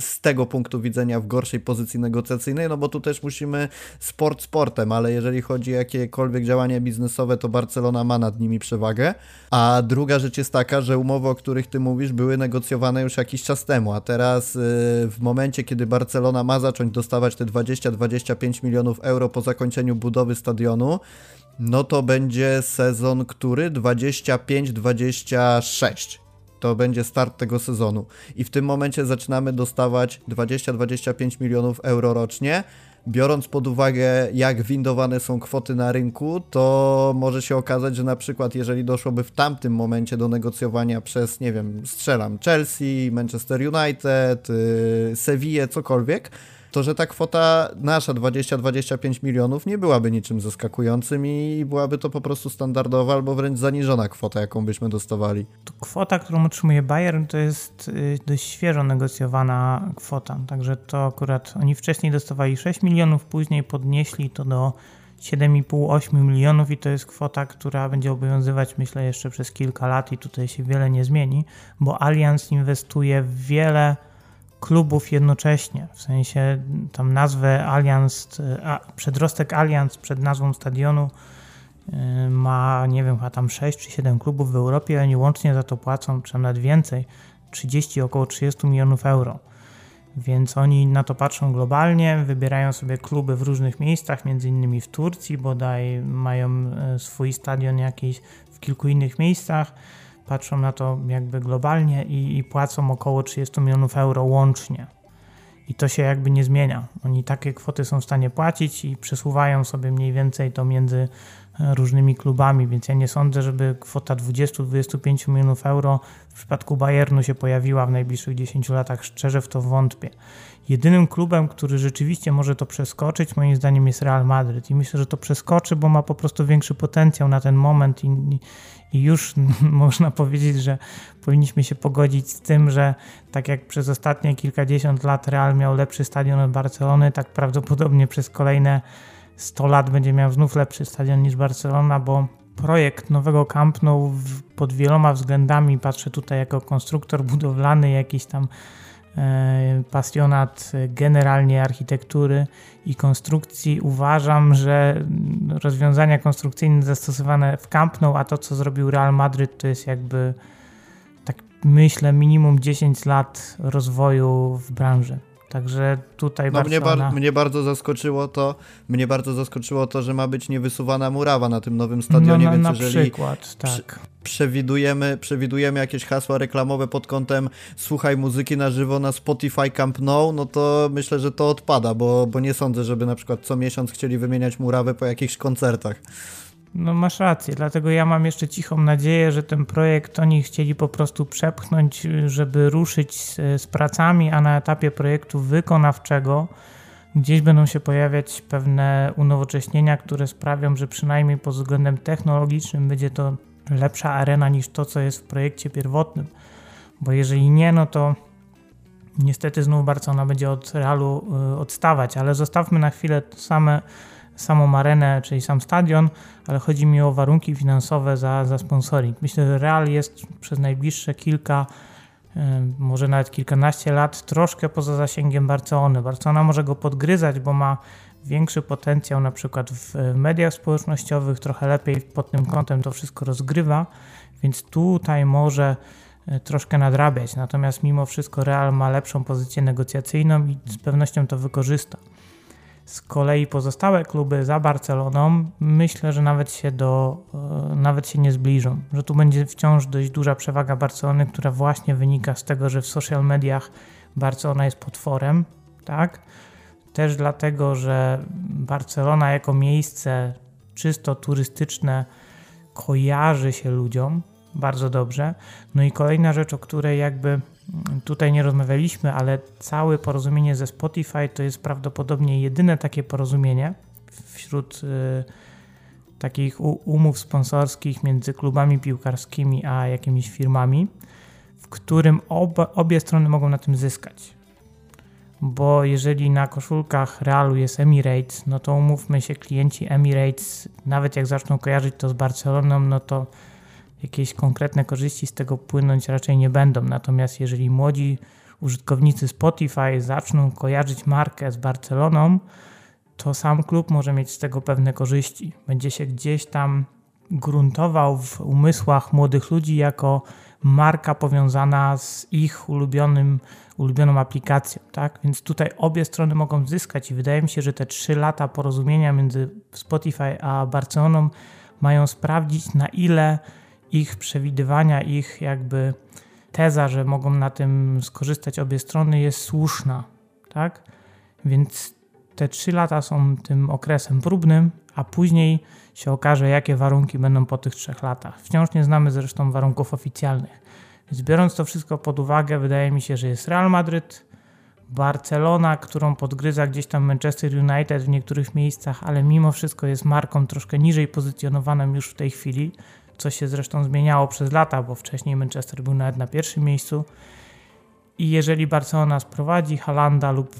z tego punktu widzenia w gorszej pozycji negocjacyjnej, no bo tu też musimy sport sportem, ale jeżeli chodzi o jakiekolwiek działania biznesowe, to Barcelona ma nad nimi przewagę. A druga rzecz jest taka, że umowy, o których ty mówisz, były negocjowane już jakiś czas temu, a teraz y, w momencie, kiedy Barcelona ma zacząć dostawać te 20-25 milionów euro po zakończeniu budowy stadionu, no to będzie sezon, który 25-26 to będzie start tego sezonu. I w tym momencie zaczynamy dostawać 20-25 milionów euro rocznie. Biorąc pod uwagę, jak windowane są kwoty na rynku, to może się okazać, że na przykład, jeżeli doszłoby w tamtym momencie do negocjowania przez, nie wiem, strzelam Chelsea, Manchester United, yy, Sevilla, cokolwiek, to, że ta kwota nasza 20-25 milionów nie byłaby niczym zaskakującym i byłaby to po prostu standardowa albo wręcz zaniżona kwota, jaką byśmy dostawali. Kwota, którą otrzymuje Bayern, to jest y, dość świeżo negocjowana kwota, także to akurat oni wcześniej dostawali 6 milionów, później podnieśli to do 7,5-8 milionów i to jest kwota, która będzie obowiązywać myślę jeszcze przez kilka lat i tutaj się wiele nie zmieni, bo Allianz inwestuje w wiele klubów jednocześnie, w sensie tam nazwę Allianz, przedrostek Allianz przed nazwą stadionu y, ma, nie wiem, chyba tam 6 czy 7 klubów w Europie, oni łącznie za to płacą, czy nawet więcej, 30, około 30 milionów euro. Więc oni na to patrzą globalnie, wybierają sobie kluby w różnych miejscach, między innymi w Turcji, bodaj mają y, swój stadion jakiś w kilku innych miejscach patrzą na to jakby globalnie i, i płacą około 30 milionów euro łącznie. I to się jakby nie zmienia. Oni takie kwoty są w stanie płacić i przesuwają sobie mniej więcej to między różnymi klubami, więc ja nie sądzę, żeby kwota 20-25 milionów euro w przypadku Bayernu się pojawiła w najbliższych 10 latach. Szczerze w to wątpię. Jedynym klubem, który rzeczywiście może to przeskoczyć, moim zdaniem jest Real Madryt i myślę, że to przeskoczy, bo ma po prostu większy potencjał na ten moment i, i już można powiedzieć, że powinniśmy się pogodzić z tym, że tak jak przez ostatnie kilkadziesiąt lat Real miał lepszy stadion od Barcelony, tak prawdopodobnie przez kolejne 100 lat będzie miał znów lepszy stadion niż Barcelona, bo projekt nowego Camp Nou pod wieloma względami, patrzę tutaj jako konstruktor budowlany, jakiś tam e, pasjonat generalnie architektury i konstrukcji, uważam, że rozwiązania konstrukcyjne zastosowane w Camp Nou, a to co zrobił Real Madryt to jest jakby tak myślę minimum 10 lat rozwoju w branży. Także tutaj no, Barcelona... mnie, bar mnie, bardzo zaskoczyło to, mnie bardzo zaskoczyło to, że ma być niewysuwana murawa na tym nowym stadionie, no, na, więc na jeżeli przykład, tak. przewidujemy, przewidujemy jakieś hasła reklamowe pod kątem słuchaj muzyki na żywo na Spotify Camp Nou, no to myślę, że to odpada, bo, bo nie sądzę, żeby na przykład co miesiąc chcieli wymieniać murawę po jakichś koncertach. No masz rację, dlatego ja mam jeszcze cichą nadzieję, że ten projekt oni chcieli po prostu przepchnąć, żeby ruszyć z, z pracami, a na etapie projektu wykonawczego gdzieś będą się pojawiać pewne unowocześnienia, które sprawią, że przynajmniej pod względem technologicznym będzie to lepsza arena niż to, co jest w projekcie pierwotnym. Bo jeżeli nie, no to niestety znów Barcelona będzie od Realu y, odstawać, ale zostawmy na chwilę same samą arenę, czyli sam stadion, ale chodzi mi o warunki finansowe za, za sponsoring. Myślę, że Real jest przez najbliższe kilka, e, może nawet kilkanaście lat troszkę poza zasięgiem Barcelony. Barcelona może go podgryzać, bo ma większy potencjał na przykład w mediach społecznościowych, trochę lepiej pod tym kątem to wszystko rozgrywa, więc tutaj może e, troszkę nadrabiać. Natomiast mimo wszystko Real ma lepszą pozycję negocjacyjną i z pewnością to wykorzysta. Z kolei pozostałe kluby za Barceloną myślę, że nawet się, do, e, nawet się nie zbliżą. Że tu będzie wciąż dość duża przewaga Barcelony, która właśnie wynika z tego, że w social mediach Barcelona jest potworem, tak? Też dlatego, że Barcelona jako miejsce czysto turystyczne kojarzy się ludziom bardzo dobrze. No i kolejna rzecz, o której jakby tutaj nie rozmawialiśmy, ale całe porozumienie ze Spotify to jest prawdopodobnie jedyne takie porozumienie wśród y, takich umów sponsorskich między klubami piłkarskimi a jakimiś firmami, w którym obie strony mogą na tym zyskać. Bo jeżeli na koszulkach Realu jest Emirates, no to umówmy się, klienci Emirates, nawet jak zaczną kojarzyć to z Barceloną, no to jakieś konkretne korzyści z tego płynąć raczej nie będą. Natomiast jeżeli młodzi użytkownicy Spotify zaczną kojarzyć markę z Barceloną, to sam klub może mieć z tego pewne korzyści. Będzie się gdzieś tam gruntował w umysłach młodych ludzi jako marka powiązana z ich ulubionym, ulubioną aplikacją. Tak? Więc tutaj obie strony mogą zyskać i wydaje mi się, że te trzy lata porozumienia między Spotify a Barceloną mają sprawdzić, na ile ich przewidywania, ich jakby teza, że mogą na tym skorzystać obie strony jest słuszna, tak? Więc te trzy lata są tym okresem próbnym, a później się okaże, jakie warunki będą po tych trzech latach. Wciąż nie znamy zresztą warunków oficjalnych. Więc biorąc to wszystko pod uwagę, wydaje mi się, że jest Real Madryd, Barcelona, którą podgryza gdzieś tam Manchester United w niektórych miejscach, ale mimo wszystko jest marką troszkę niżej pozycjonowaną już w tej chwili co się zresztą zmieniało przez lata, bo wcześniej Manchester był nawet na pierwszym miejscu. I jeżeli Barcelona sprowadzi Halanda lub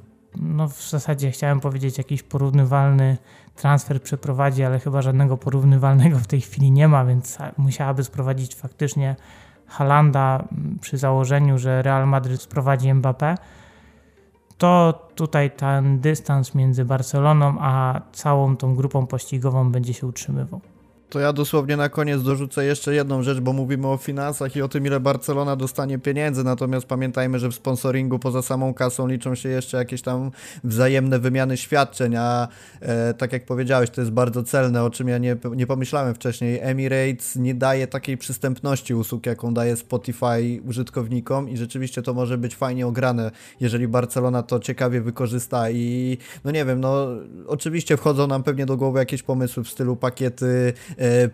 no w zasadzie chciałem powiedzieć jakiś porównywalny transfer przeprowadzi, ale chyba żadnego porównywalnego w tej chwili nie ma, więc musiałaby sprowadzić faktycznie Halanda przy założeniu, że Real Madryt sprowadzi Mbappé, to tutaj ten dystans między Barceloną a całą tą grupą pościgową będzie się utrzymywał. To ja dosłownie na koniec dorzucę jeszcze jedną rzecz, bo mówimy o finansach i o tym, ile Barcelona dostanie pieniędzy, natomiast pamiętajmy, że w sponsoringu poza samą kasą liczą się jeszcze jakieś tam wzajemne wymiany świadczeń, a e, tak jak powiedziałeś, to jest bardzo celne, o czym ja nie, nie pomyślałem wcześniej. Emirates nie daje takiej przystępności usług, jaką daje Spotify użytkownikom i rzeczywiście to może być fajnie ograne, jeżeli Barcelona to ciekawie wykorzysta i no nie wiem, no oczywiście wchodzą nam pewnie do głowy jakieś pomysły w stylu pakiety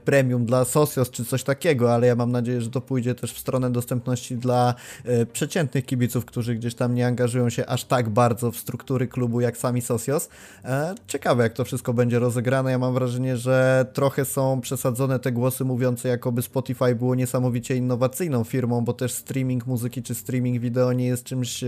premium dla Socios czy coś takiego, ale ja mam nadzieję, że to pójdzie też w stronę dostępności dla e, przeciętnych kibiców, którzy gdzieś tam nie angażują się aż tak bardzo w struktury klubu jak sami Socios. E, ciekawe jak to wszystko będzie rozegrane. Ja mam wrażenie, że trochę są przesadzone te głosy mówiące jakoby Spotify było niesamowicie innowacyjną firmą, bo też streaming muzyki czy streaming wideo nie jest czymś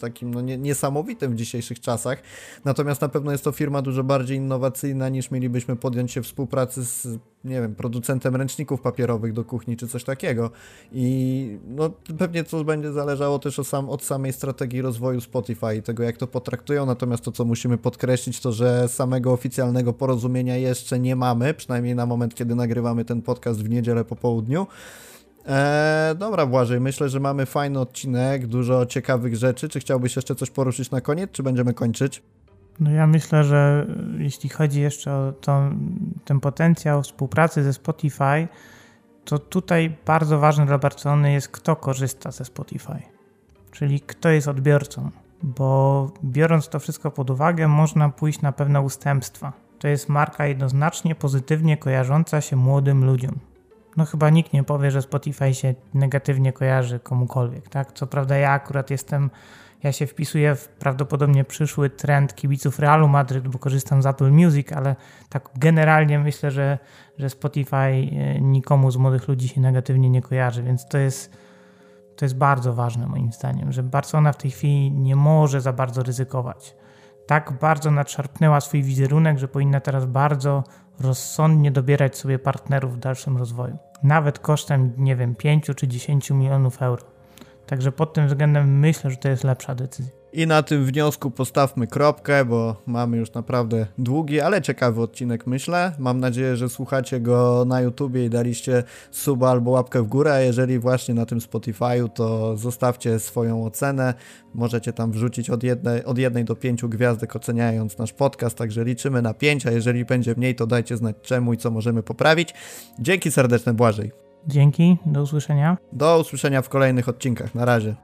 takim no, niesamowitym w dzisiejszych czasach. Natomiast na pewno jest to firma dużo bardziej innowacyjna niż mielibyśmy podjąć się współpracy z nie wiem, producentem ręczników papierowych do kuchni czy coś takiego. I no, pewnie to będzie zależało też sam, od samej strategii rozwoju Spotify i tego, jak to potraktują. Natomiast to, co musimy podkreślić, to że samego oficjalnego porozumienia jeszcze nie mamy, przynajmniej na moment, kiedy nagrywamy ten podcast w niedzielę po południu. Eee, dobra, Błażej, myślę, że mamy fajny odcinek, dużo ciekawych rzeczy. Czy chciałbyś jeszcze coś poruszyć na koniec, czy będziemy kończyć? No ja myślę, że jeśli chodzi jeszcze o ten potencjał współpracy ze Spotify, to tutaj bardzo ważne dla Barcelony jest, kto korzysta ze Spotify, czyli kto jest odbiorcą, bo biorąc to wszystko pod uwagę, można pójść na pewne ustępstwa. To jest marka jednoznacznie pozytywnie kojarząca się młodym ludziom. No chyba nikt nie powie, że Spotify się negatywnie kojarzy komukolwiek, tak? Co prawda ja akurat jestem ja się wpisuję w prawdopodobnie przyszły trend kibiców Realu Madryt, bo korzystam z Apple Music, ale tak generalnie myślę, że, że Spotify e, nikomu z młodych ludzi się negatywnie nie kojarzy, więc to jest, to jest bardzo ważne moim zdaniem, że Barcelona w tej chwili nie może za bardzo ryzykować. Tak bardzo nadszarpnęła swój wizerunek, że powinna teraz bardzo rozsądnie dobierać sobie partnerów w dalszym rozwoju. Nawet kosztem, nie wiem, 5 czy 10 milionów euro. Także pod tym względem myślę, że to jest lepsza decyzja. I na tym wniosku postawmy kropkę, bo mamy już naprawdę długi, ale ciekawy odcinek, myślę. Mam nadzieję, że słuchacie go na YouTubie i daliście suba albo łapkę w górę, a jeżeli właśnie na tym Spotify'u, to zostawcie swoją ocenę. Możecie tam wrzucić od jednej, od jednej do pięciu gwiazdek oceniając nasz podcast, także liczymy na pięć, a jeżeli będzie mniej, to dajcie znać czemu i co możemy poprawić. Dzięki serdeczne, Błażej. Dzięki, do usłyszenia. Do usłyszenia w kolejnych odcinkach. Na razie.